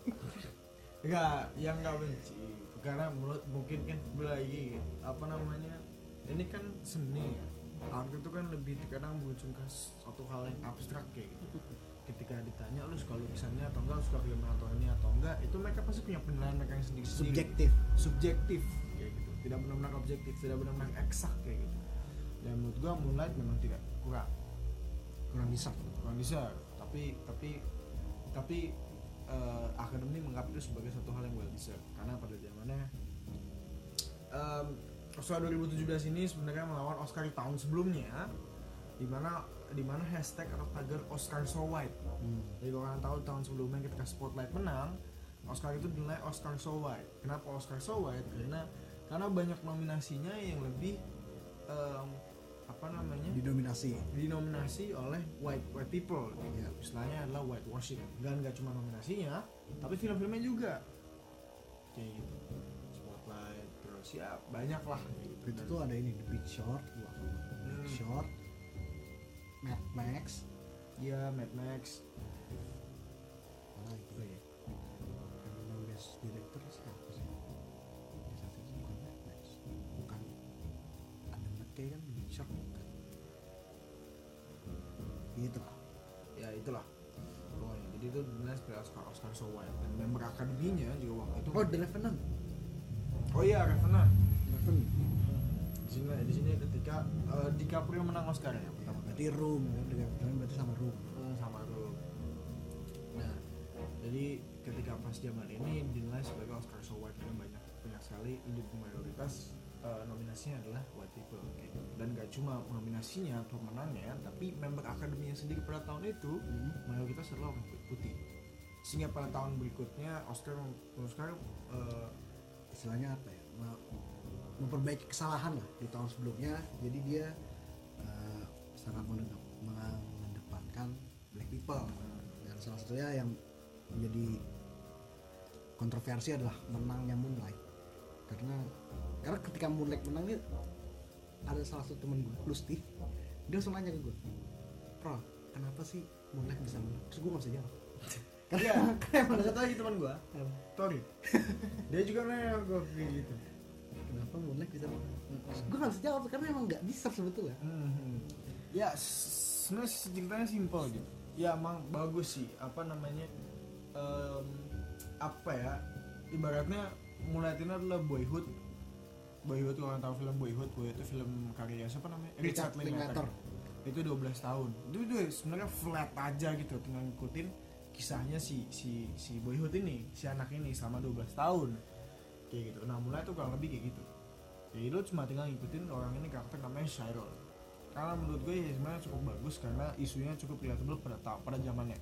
Enggak, yang nggak benci. Karena menurut mungkin kan lagi apa namanya? Ini kan seni ya. Art itu kan lebih kadang memunculkan suatu hal yang abstrak kayak gitu. Ketika ditanya lu suka lukisannya atau enggak, lu suka film atau ini atau enggak, itu mereka pasti punya penilaian mereka yang sendiri. Subjektif. subjektif kayak gitu. Tidak benar-benar objektif, tidak benar-benar eksak kayak gitu. Dan menurut gua Moonlight memang tidak kurang Kurang bisa. kurang bisa tapi tapi tapi eh, akademi menganggap itu sebagai satu hal yang well deserved karena pada zamannya em, Oscar 2017 ini sebenarnya melawan Oscar di tahun sebelumnya di mana di mana hashtag atau tagar Oscar so white Hmm. jadi kalau kalian tahu tahun sebelumnya ketika Spotlight menang Oscar itu dinilai Oscar so white kenapa Oscar so white karena karena banyak nominasinya yang lebih em, apa namanya Didominasi. dinominasi oleh white white people Ya. istilahnya adalah white washing dan gak cuma nominasinya tapi film-filmnya juga kayak gitu spotlight terus ya banyak lah gitu. Itu tuh ada ini The Big Short, wah, Big Hmm. Short, Mad Max, ya Mad Max apa lagi? Oh, iya. Yang Best Director siapa sih? Di saat itu bukan Mad Max, bukan Adam McKay kan Short bukan. Gitu lah. ya itulah pokoknya jadi itu dinilai sebagai Oscar Oscar so white dan member akademinya juga waktu itu Oh The Revenant. oh iya Revenant Revenant. di sini di sini ketika eh, DiCaprio menang Oscar ya Ya, berarti Room kan The Revenant berarti sama Room. Hmm, sama tuh nah jadi ketika pas zaman ini dinilai sebagai Oscar so white yang banyak banyak sekali di mayoritas eh, nominasinya adalah white people gitu. dan gak cuma nominasinya atau pemenangnya tapi member akademinya sendiri pada tahun itu Hmm. mayoritas adalah orang putih sehingga pada tahun berikutnya Oscar Oscar eh, istilahnya apa ya me- memperbaiki kesalahan lah di tahun sebelumnya jadi dia satunya yang menjadi kontroversi adalah menangnya Moonlight karena karena ketika Moonlight menang nih ada salah satu temen gue Lusti dia langsung nanya ke gue Pro kenapa sih Moonlight bisa menang terus gue gak bisa jawab Iya, ada satu lagi teman gua, Tori. Dia juga nanya gua kayak gitu. kenapa Moonlight bisa gue nggak bisa jawab karena emang nggak bisa sebetulnya Hmm. Ya, sebenarnya ceritanya simpel gitu. Ya emang bagus sih, apa namanya? em, apa ya? Ibaratnya Moonlight ini adalah boyhood. Boyhood kalau tahu film Boyhood, Boyhood itu film karya siapa namanya? Richard Linklater. Itu 12 tahun. Itu tuh sebenarnya flat aja gitu, tinggal ngikutin kisahnya si si si Boyhood ini, si anak ini selama 12 tahun. Kayak gitu. Nah, mulai tuh kurang lebih kayak gitu. Ya itu cuma tinggal ngikutin orang ini karakter namanya Shirol. Karena menurut gue ya sebenarnya cukup bagus karena isunya cukup relatable pada ta- pada zamannya.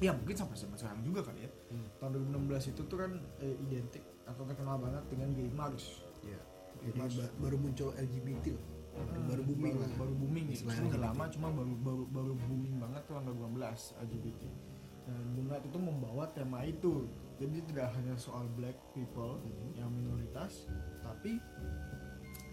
Ya mungkin sampai zaman sekarang juga kali ya. Hmm. Tahun 2016 itu tuh kan eh, identik atau terkenal banget dengan ya jadi march. ba- baru muncul LGBT loh baru, Hmm, baru booming baru, lah baru booming gitu. Istilah Sebenarnya udah LGBT. lama cuma baru baru baru booming banget tahun 2016 LGBT. Dan Moonlight itu membawa tema itu. Jadi tidak hanya soal black people Mhm. yang minoritas, tapi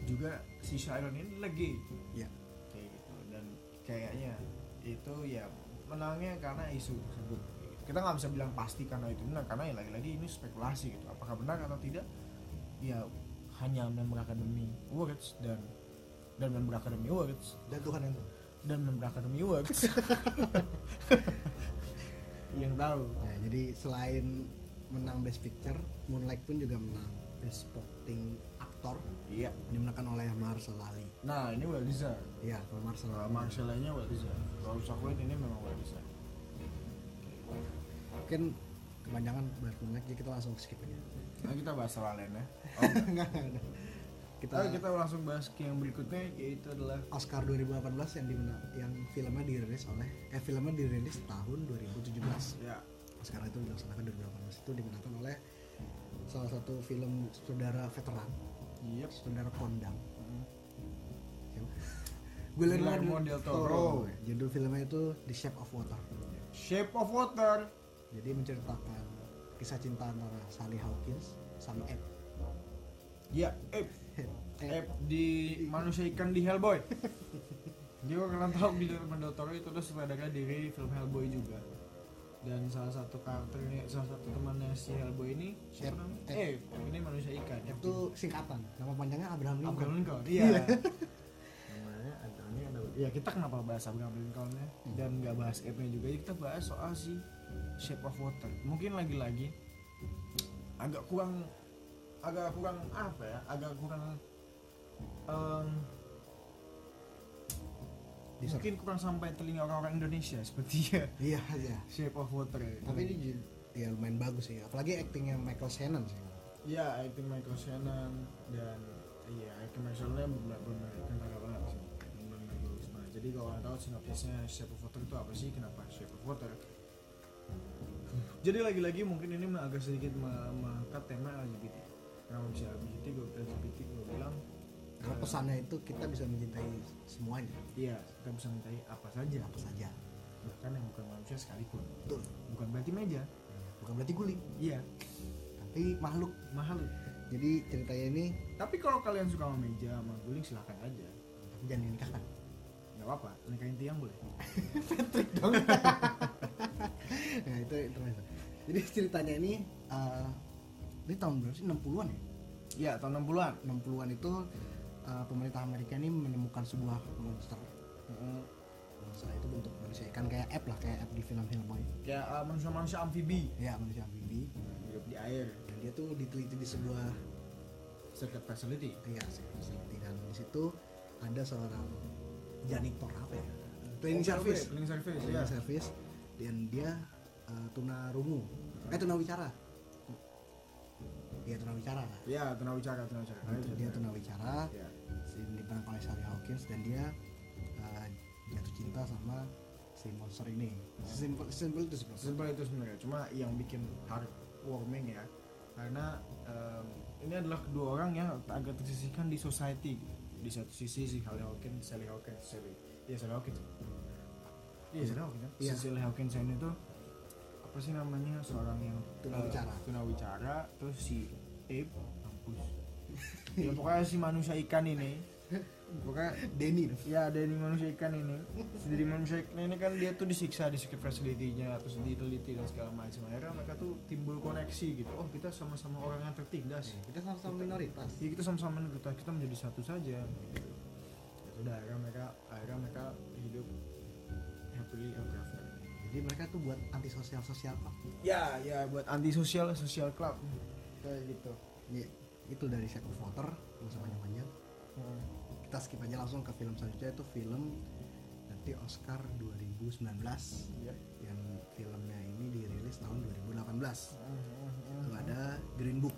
juga si Sharon ini lagi. Ya kayak gitu. Dan kayaknya itu ya menangnya karena isu tersebut. Kita nggak bisa bilang pasti karena itu. Benar karena ya lagi-lagi ini spekulasi gitu. Apakah benar atau tidak? Ya hanya member Academy Awards dan dan member Academy Awards. Dan Tuhan yang dan member Academy Awards. Yang tahu. Nah, jadi selain menang Best Picture, Moonlight pun juga menang Best Supporting Actor iya dimenangkan oleh Marcel Ali. nah ini well deserved Iya, kalau Marcel kalau Ali. Marcellanya well deserved kalau Chocolate ini memang well deserved Mungkin kepanjangan bahas Moonlight, jadi kita langsung skip aja. nah kita bahas soal lain ya Enggak, enggak. Kita, Kita, kita langsung bahas ke yang berikutnya yaitu adalah Oscar 2018 yang dimenang, yang filmnya dirilis oleh eh filmnya dirilis tahun 2017. ya Oscar itu dilaksanakan 2018 itu dimenangkan oleh salah satu film saudara veteran, Yep. saudara kondang. Mm. Guillermo Guillermo del Toro. Judul filmnya itu The Shape of Water. Shape of Water. Jadi menceritakan kisah cinta antara Sally Hawkins sama Ed. Ya. Ed. Ep di manusia ikan di Hellboy. Kalau kalian tahu Guillermo del Toro itu adalah sutradara dari film Hellboy juga. Dan salah satu karakternya, salah satu temannya si Hellboy ini siapa namanya? Ep ini manusia ikan. Itu singkatan. Nama panjangnya Abraham Lincoln. Abraham Lincoln. Iya. Namanya ada ini ada. Ya kita kenapa bahas Abraham Lincoln ya dan nggak bahas Ep-nya juga. Jadi kita bahas soal si Shape of Water. Mungkin lagi-lagi agak kurang agak kurang apa ya? Agak kurang em, Bisa. Mungkin kurang sampai telinga orang-orang Indonesia seperti ya Iya, iya. Shape of Water. ya. Tapi ini ya lumayan bagus sih. Apalagi aktingnya Michael Shannon sih. Iya, acting Michael Shannon dan iya acting Michael Shannon benar-benar kentara banget sih. Benar-benar bagus banget. Jadi kalau kalian tahu sinopsisnya Shape of Water itu apa sih? Kenapa Shape of Water? Jadi lagi-lagi mungkin ini agak sedikit me- mengangkat tema LGBT. Kenapa bisa LGBT? Gue LGBT gue bilang Karena pesannya itu kita bisa mencintai semuanya, Iya, kita bisa mencintai apa saja, apa saja. bahkan yang bukan manusia sekalipun. Betul. Bukan berarti meja. Bukan berarti guling, Iya, tapi makhluk. mahal. Jadi ceritanya ini Tapi kalau kalian suka sama meja, sama guling silahkan aja. tapi jangan dinikahkan. Nggak apa-apa, nikahin tiang boleh. nah itu intermezzo. Jadi ceritanya ini eh, ini tahun berapa sih? 60-an ya? Iya, tahun 60-an. 60-an itu eh, pemerintah Amerika ini menemukan sebuah monster. Monster itu bentuk manusia ikan kayak app lah, kayak app di film Hellboy. Kayak uh, manusia-manusia amfibi Ya manusia amfibi. hidup di air. Dan dia tuh diteliti di sebuah Circuit facility. ya facility dan di situ ada seorang janitor apa ya? Cleaning service. Cleaning service, ya. Cleaning service dan dia eh, tuna rungu. Eh tuna wicara. Dia tuna wicara. Iya, tunawicara, tunawicara. Nah, itu dia tuna wicara. Ya. Diperankan oleh Sally Hawkins dan dia uh, jatuh cinta sama si monster ini simple simple itu sebenarnya Simpel itu sebenarnya. Cuma yang bikin heartwarming ya. Karena em, ini adalah kedua orang yang agak tersisihkan di society. Di satu sisi si Sally Hawkins, Sally Hawkins, Sally, iya Sally Hawkins. Iya Sally Hawkins kan. Iya. Si Sally Hawkins ini tuh apa sih namanya seorang yang Tunawicara. eh, tunawicara terus si Abe mampus ya pokoknya si manusia ikan ini. Pokoknya Denny. Ya Denny manusia ikan ini. Dari manusia ikan ini kan dia tuh disiksa di secret facility-nya terus diteliti dan segala macam. Akhirnya mereka tuh timbul koneksi gitu. Oh kita sama-sama orang yang tertindas. Kita sama-sama minoritas. Ya kita sama-sama minoritas. Kita menjadi satu saja. Gitu ya sudah akhirnya mereka akhirnya mereka hidup happily ever after. Jadi mereka tuh buat anti sosial sosial club. Ya ya buat anti sosial sosial club. Kayak gitu. Ya, itu dari Shape of Water nggak usah banyak-banyak Hmm. kita skip aja langsung ke film selanjutnya itu film nanti Oscar 2019 Yep. yang filmnya ini dirilis tahun 2018 Hmm. itu ada Green Book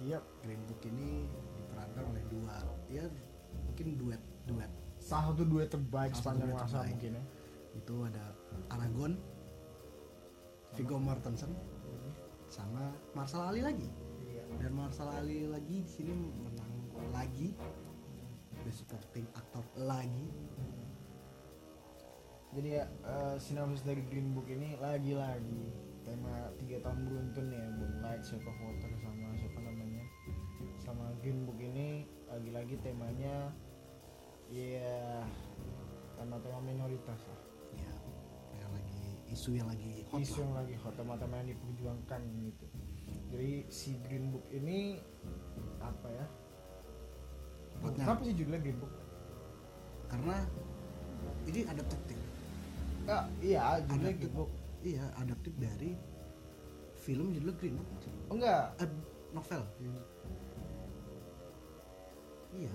Yep. Green Book ini diperankan oleh dua ya mungkin duet duet salah satu duet terbaik sepanjang masa mungkin ya itu ada Aragon Viggo Mortensen sama Marshall Ali lagi Iya. Dan Marshall Ali lagi di sini menang lagi. Best supporting actor lagi. Jadi ya eh, sinopsis dari Green Book ini lagi-lagi. Tema tiga tahun beruntun ya Moonlight, Shape of Water sama siapa namanya? Sama Green Book ini lagi-lagi temanya ya tema-tema minoritas lah. Ya yang lagi isu yang lagi hot isu lah. yang lagi hot tema-tema yang diperjuangkan gitu jadi si Green Book ini apa ya? Hotnya. kenapa sih judulnya Green Book? Karena ini adaptif. Ah, iya judulnya Adaptif. Green Book. Iya adaptif dari film judulnya Green Book. Oh enggak. Eh, novel. Iya.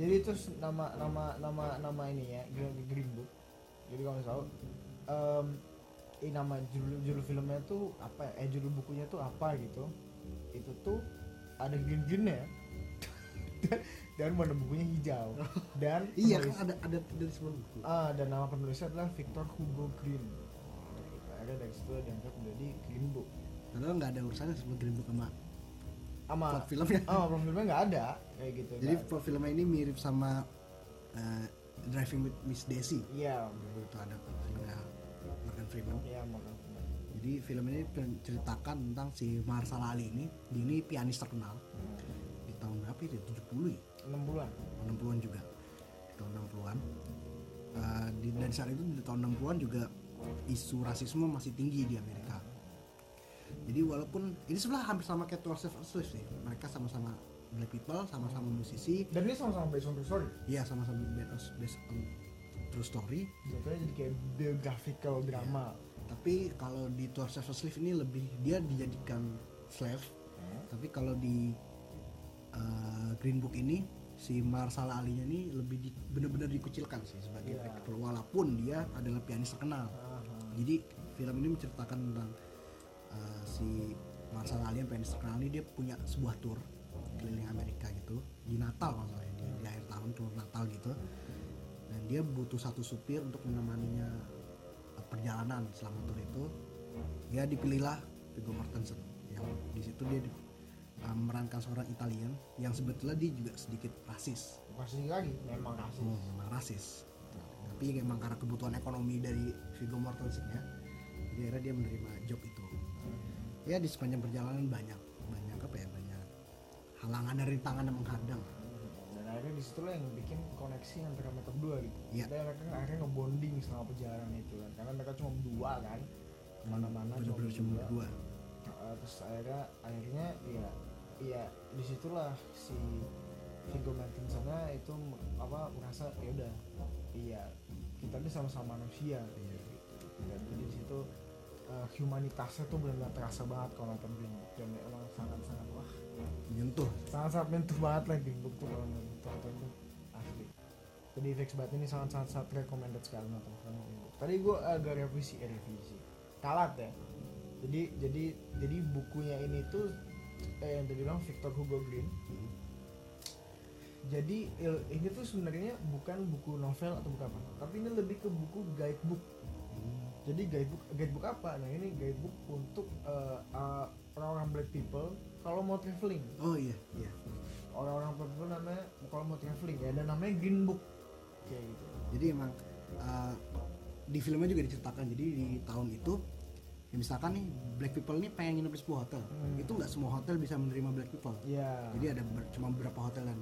Jadi itu nama nama nama nama ini ya Green, Book. Jadi kalau tahu em ini nama judul judul filmnya tuh apa ya? eh judul bukunya tuh apa gitu? Itu tuh ada green greennya dan warna bukunya hijau. Dan iya penulis- kan ada ada dari buku. Ah dan nama penulisnya adalah Victor Hugo Green akhirnya dari situ dianggap menjadi Green Book. Padahal nggak ada urusannya sama Green Book sama sama plot filmnya. ah plot filmnya nggak ada. Kayak gitu jadi plot filmnya ini mirip sama eh, Driving with Miss Daisy. Iya. Itu ada. Morgan Freeman iya makan jadi film ini menceritakan tentang si Marshall Ali ini. Dia ini pianis terkenal. Di tahun berapa itu 70 ya? Enam bulan. 60-an juga. Di tahun 60-an Eh, di, dan saat itu di tahun 60-an juga isu rasisme masih tinggi di Amerika. Jadi walaupun ini sebelah hampir sama kayak 12 Step Slave sih. Mereka sama-sama black people sama-sama musisi. Dan ini sama-sama based on true story? Iya sama-sama based based on true story. Jatuhnya jadi kayak biographical drama. Tapi kalau di 12 Step Slave ini lebih dia dijadikan slave. Tapi kalau di uh, Green Book ini si Marshall Ali ini lebih di, benar-benar dikucilkan sih sebagai black people walaupun dia adalah pianis terkenal. Jadi film ini menceritakan tentang uh, si Marshall Ali yang pianis terkenal ini dia punya sebuah tour keliling Amerika gitu. Di Natal masalahnya di, di akhir tahun tour Natal gitu dan dia butuh satu supir untuk menemaninya uh, perjalanan selama tour itu. Dia dipilihlah Viggo Mortensen. Yang di situ dia di- uh, memerankan seorang Italian yang sebetulnya dia juga sedikit rasis. Pasti lagi memang rasis. Hmm, memang rasis. Tapi memang karena kebutuhan ekonomi dari Viggo Mortensen ya jadi akhirnya dia menerima job itu. Ya di sepanjang perjalanan banyak banyak apa ya banyak halangan dari tangan yang menghadang dan akhirnya di situ yang bikin koneksi antara mereka berdua gitu. Iya. dan mereka akhirnya ngebonding selama perjalanan itu kan. Karena mereka cuma berdua kan. Ke mana-mana cuma berdua. berdua. Uh, terus akhirnya akhirnya ya ya di situlah si Viggo Mortensen itu apa merasa ya udah iya kita ini sama-sama manusia. Iya. gitu. dan jadi di situ uh, humanitasnya tuh benar-benar terasa banget kalau nonton Green Book dan emang sangat-sangat wah menyentuh sangat-sangat mentuh banget lah Green Book tuh kalau nonton tuh asli. Jadi fix banget ini sangat-sangat sangat recommended sekali nonton film Book tadi gue agak revisi eh, revisi. Kalat ya. Jadi jadi jadi bukunya ini tuh eh, yang tadi bilang Victor Hugo Green. Hmm. jadi ini tuh sebenarnya bukan buku novel atau buku apa tapi ini lebih ke buku guidebook. Hmm. jadi guidebook guidebook apa? Nah ini guidebook untuk eh, eh, orang-orang black people kalau mau traveling. Oh iya iya orang-orang people namanya kalau mau traveling ya dan namanya green book kayak gitu jadi emang uh, di filmnya juga diceritakan jadi di tahun itu ya misalkan nih black people ini pengen nginep di sebuah hotel Hmm. itu nggak semua hotel bisa menerima black people Iya. jadi ada ber- cuma beberapa hotel dan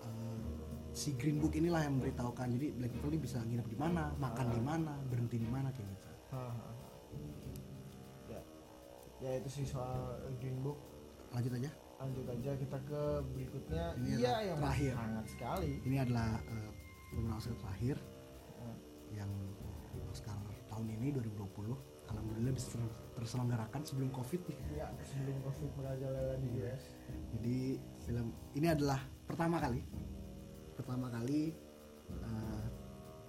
eh, si green book inilah yang memberitahukan jadi black people ini bisa nginep di mana makan di mana berhenti di mana kayak gitu Haha. Ya. Ya itu sih soal Green Book. lanjut aja Lanjut aja kita ke berikutnya. Ini Iya yang terakhir. hangat sekali. ini adalah eh, pemenang Oscar terakhir Hmm. yang Oscar tahun ini 2020 alhamdulillah bisa ter- terselenggarakan sebelum covid Ya sebelum COVID merajalela di US. jadi film ini adalah pertama kali pertama kali eh,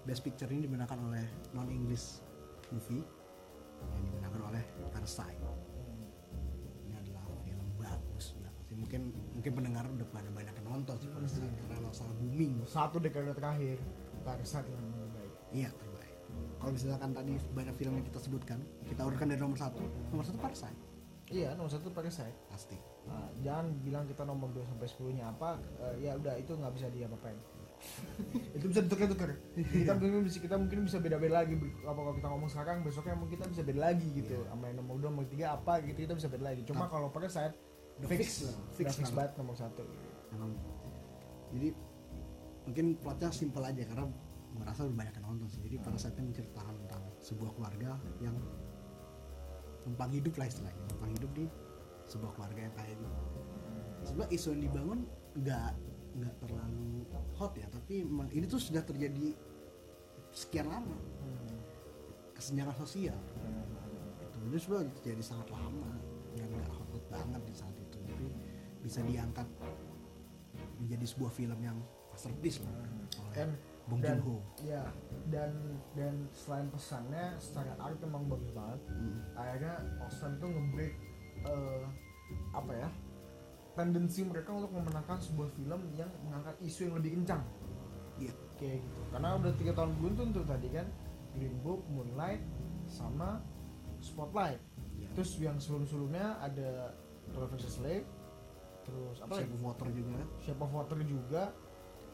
best picture ini dimenangkan oleh non English movie yang dimenangkan oleh Parasite mungkin mungkin pendengar udah pada banyak yang nonton sih Parasite karena langsung booming. Satu dekade terakhir Parasite yang terbaik. iya terbaik. Kalau misalkan tadi banyak film yang kita sebutkan kita urutkan dari nomor satu. Nomor satu Parasite Iya nomor satu Parasite. pasti. Nah, jangan bilang kita nomor 2 sampai 10 nya apa eh, ya udah itu nggak bisa diapa-apain. Itu bisa ditukar-tukar. Kita mungkin bisa kita mungkin bisa beda-beda lagi apa kalau kita ngomong sekarang besoknya mungkin kita bisa beda lagi gitu. Sama yang nomor 2 nomor 3 apa gitu kita bisa beda lagi. Cuma kalau pakai saya Udah fix fix fix, lah. fix, banget. nomor satu. Emang. jadi mungkin plotnya simpel aja karena gue rasa udah banyak yang nonton sih jadi Parasite ini menceritakan tentang sebuah keluarga yang numpang hidup lah istilahnya numpang hidup di sebuah keluarga yang kayak gitu sebenarnya isu yang dibangun nggak nggak terlalu hot ya tapi memang ini tuh sudah terjadi sekian lama Hmm. kesenjangan sosial itu ini sudah terjadi sangat lama dan nggak hot, banget di tapi bisa diangkat menjadi sebuah film yang masterpiece lah oleh dan Bong dan Joon-ho ya dan dan selain pesannya secara art emang bagus banget Hmm. akhirnya Oscar itu ngebreak eh, apa ya tendensi mereka untuk memenangkan sebuah film yang mengangkat isu yang lebih kencang Iya. kayak gitu karena udah tiga tahun beruntun tuh tadi kan Green Book, Moonlight, sama Spotlight Iya. terus yang sebelum-sebelumnya ada Twelve Slave terus apa Shape of Water juga Shape of Water juga?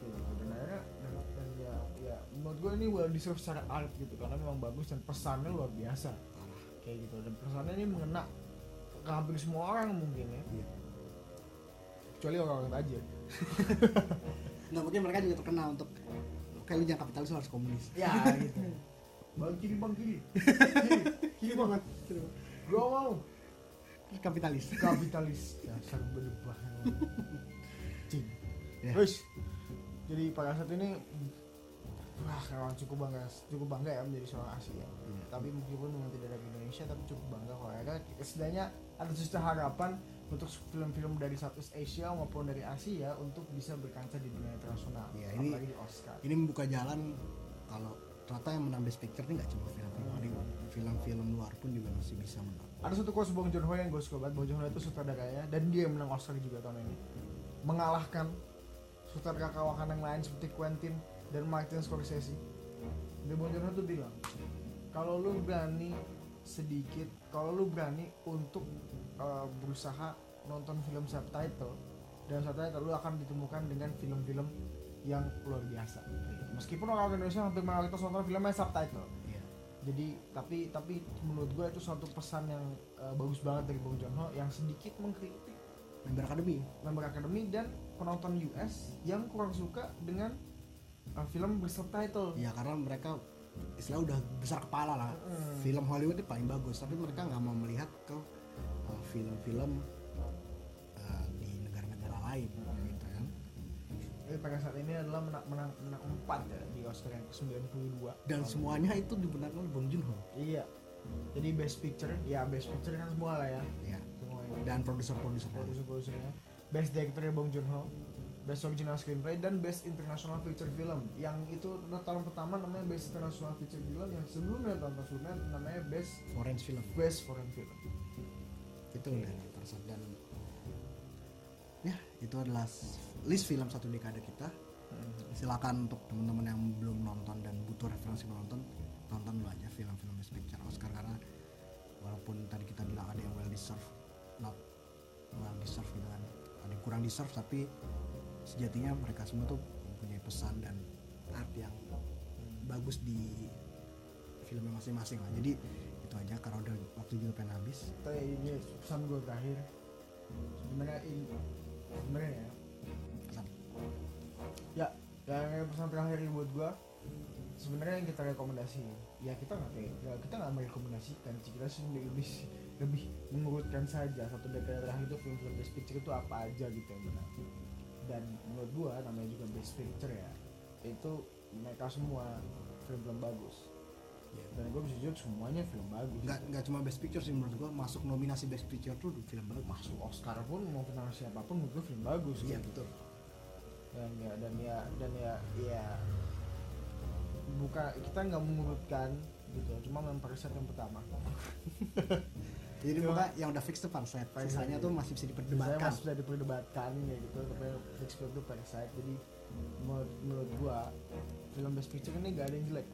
Gitu dan akhirnya dan, dan ya ya menurut gue ini well deserved secara art gitu karena memang bagus dan pesannya luar biasa. Kayak gitu dan pesannya ini mengena ke hampir semua orang mungkin ya. Iya. Kecuali orang-orang aja nggak mungkin mereka juga terkenal untuk kayak lu jangan kapitalis harus komunis. Ya gitu. Bang kiri bang kiri. Kiri kiri banget. Gua mau kapitalis. Kapitalis. Dasar berubah. Cing. Ya. terus jadi pada saat ini wah kawan cukup bangga cukup bangga ya menjadi seorang Asia Iya. tapi meskipun memang tidak dari Indonesia tapi cukup bangga kalau akhirnya setidaknya ada sesuatu harapan untuk film-film dari Southeast Asia maupun dari Asia untuk bisa berkancah di dunia internasional Iya, ini- apalagi di Oscar. ini membuka jalan kalau ternyata yang menang best picture ini nggak cuma film-film Hollywood film-film luar pun juga masih bisa menang ada satu quotes Bong Joon Ho yang gue suka banget. Bong Joon Ho itu sutradaranya dan dia menang Oscar juga tahun ini. Mengalahkan sutradara kawakan yang lain seperti Quentin dan Martin Scorsese. Dan Bong Joon Ho tuh bilang kalau lu berani sedikit kalau lu berani untuk uh, berusaha nonton film subtitle dan subtitle lu akan ditemukan dengan film-film yang luar biasa. Meskipun orang Indonesia hampir mayoritas nonton filmnya subtitle jadi tapi tapi menurut gue itu suatu pesan yang uh, bagus banget dari Bong Joon Ho yang sedikit mengkritik member akademi member akademi dan penonton US yang kurang suka dengan uh, film bersubtitle ya karena mereka istilah udah besar kepala lah. Mm. film Hollywood itu paling bagus tapi mereka nggak mau melihat ke uh, film-film uh, Pada saat ini adalah menang menang menang 4 ya di Oscar yang ke-92. Dan semuanya itu dibenarkan oleh Bong Joon Ho iya. Jadi best picture ya best picture kan semua lah ya. Ya semuanya. Dan produser-produser lain. produser-produsernya. Best director Bong Joon Ho best original screenplay dan best international feature film. Yang itu tahun pertama namanya best international feature film yang sebelumnya tahun sebelumnya namanya best foreign film. Best foreign film. Itu dari Parasite dan ya itu adalah list film satu dekade kita. Silakan untuk teman-teman yang belum nonton dan butuh referensi menonton tonton dulu aja film-film Best Picture Oscar karena walaupun tadi kita bilang ada yang well deserved not well deserved gitu kan. Ada yang kurang deserve tapi sejatinya mereka semua tuh mempunyai pesan dan art yang bagus di filmnya masing-masing lah. Jadi itu aja. Karena udah waktu juga pengen habis. Tapi ini pesan gue terakhir. Sebenarnya ini sebenarnya ya ya yang pesan terakhir buat gua. Sebenarnya yang kita rekomendasi ya kita nggak ya kita nggak merekomendasikan sih. Kita sih lebih lebih, lebih mengurutkan saja satu dekade terakhir itu film-film best picture itu apa aja gitu yang benar. Dan menurut gua namanya juga best picture ya itu mereka semua film-film bagus. Iya. dan gue bisa jujur semuanya film bagus. Nggak nggak cuma best picture sih menurut gua masuk nominasi best picture tuh film bagus. Masuk Oscar pun mau tentang siapa pun menurut gue film bagus. Iya gitu. betul dan ya dan ya dan ya ya. Bukan kita nggak mengurutkan gitu cuma memperset yang pertama. Jadi Cuma- maka yang udah fix tuh Parasite, sisanya iya. tuh masih bisa diperdebatkan masih bisa diperdebatkan ya gitu tapi Shakespeare itu Parasite jadi menurut, menurut gua film Best Picture ini gak ada yang jelek.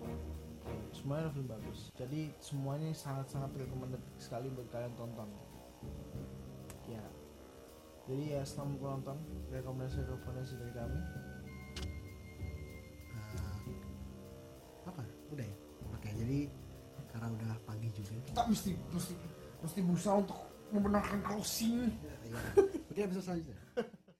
Semuanya film bagus. Jadi semuanya sangat-sangat recommended sekali buat kalian tonton. ya jadi ya selamat menonton rekomendasi rekomendasi dari kami. Eh, apa udah ya? Oke jadi karena udah pagi juga kita mesti mesti mesti berusaha untuk membenarkan closing Iya. oke episode selanjutnya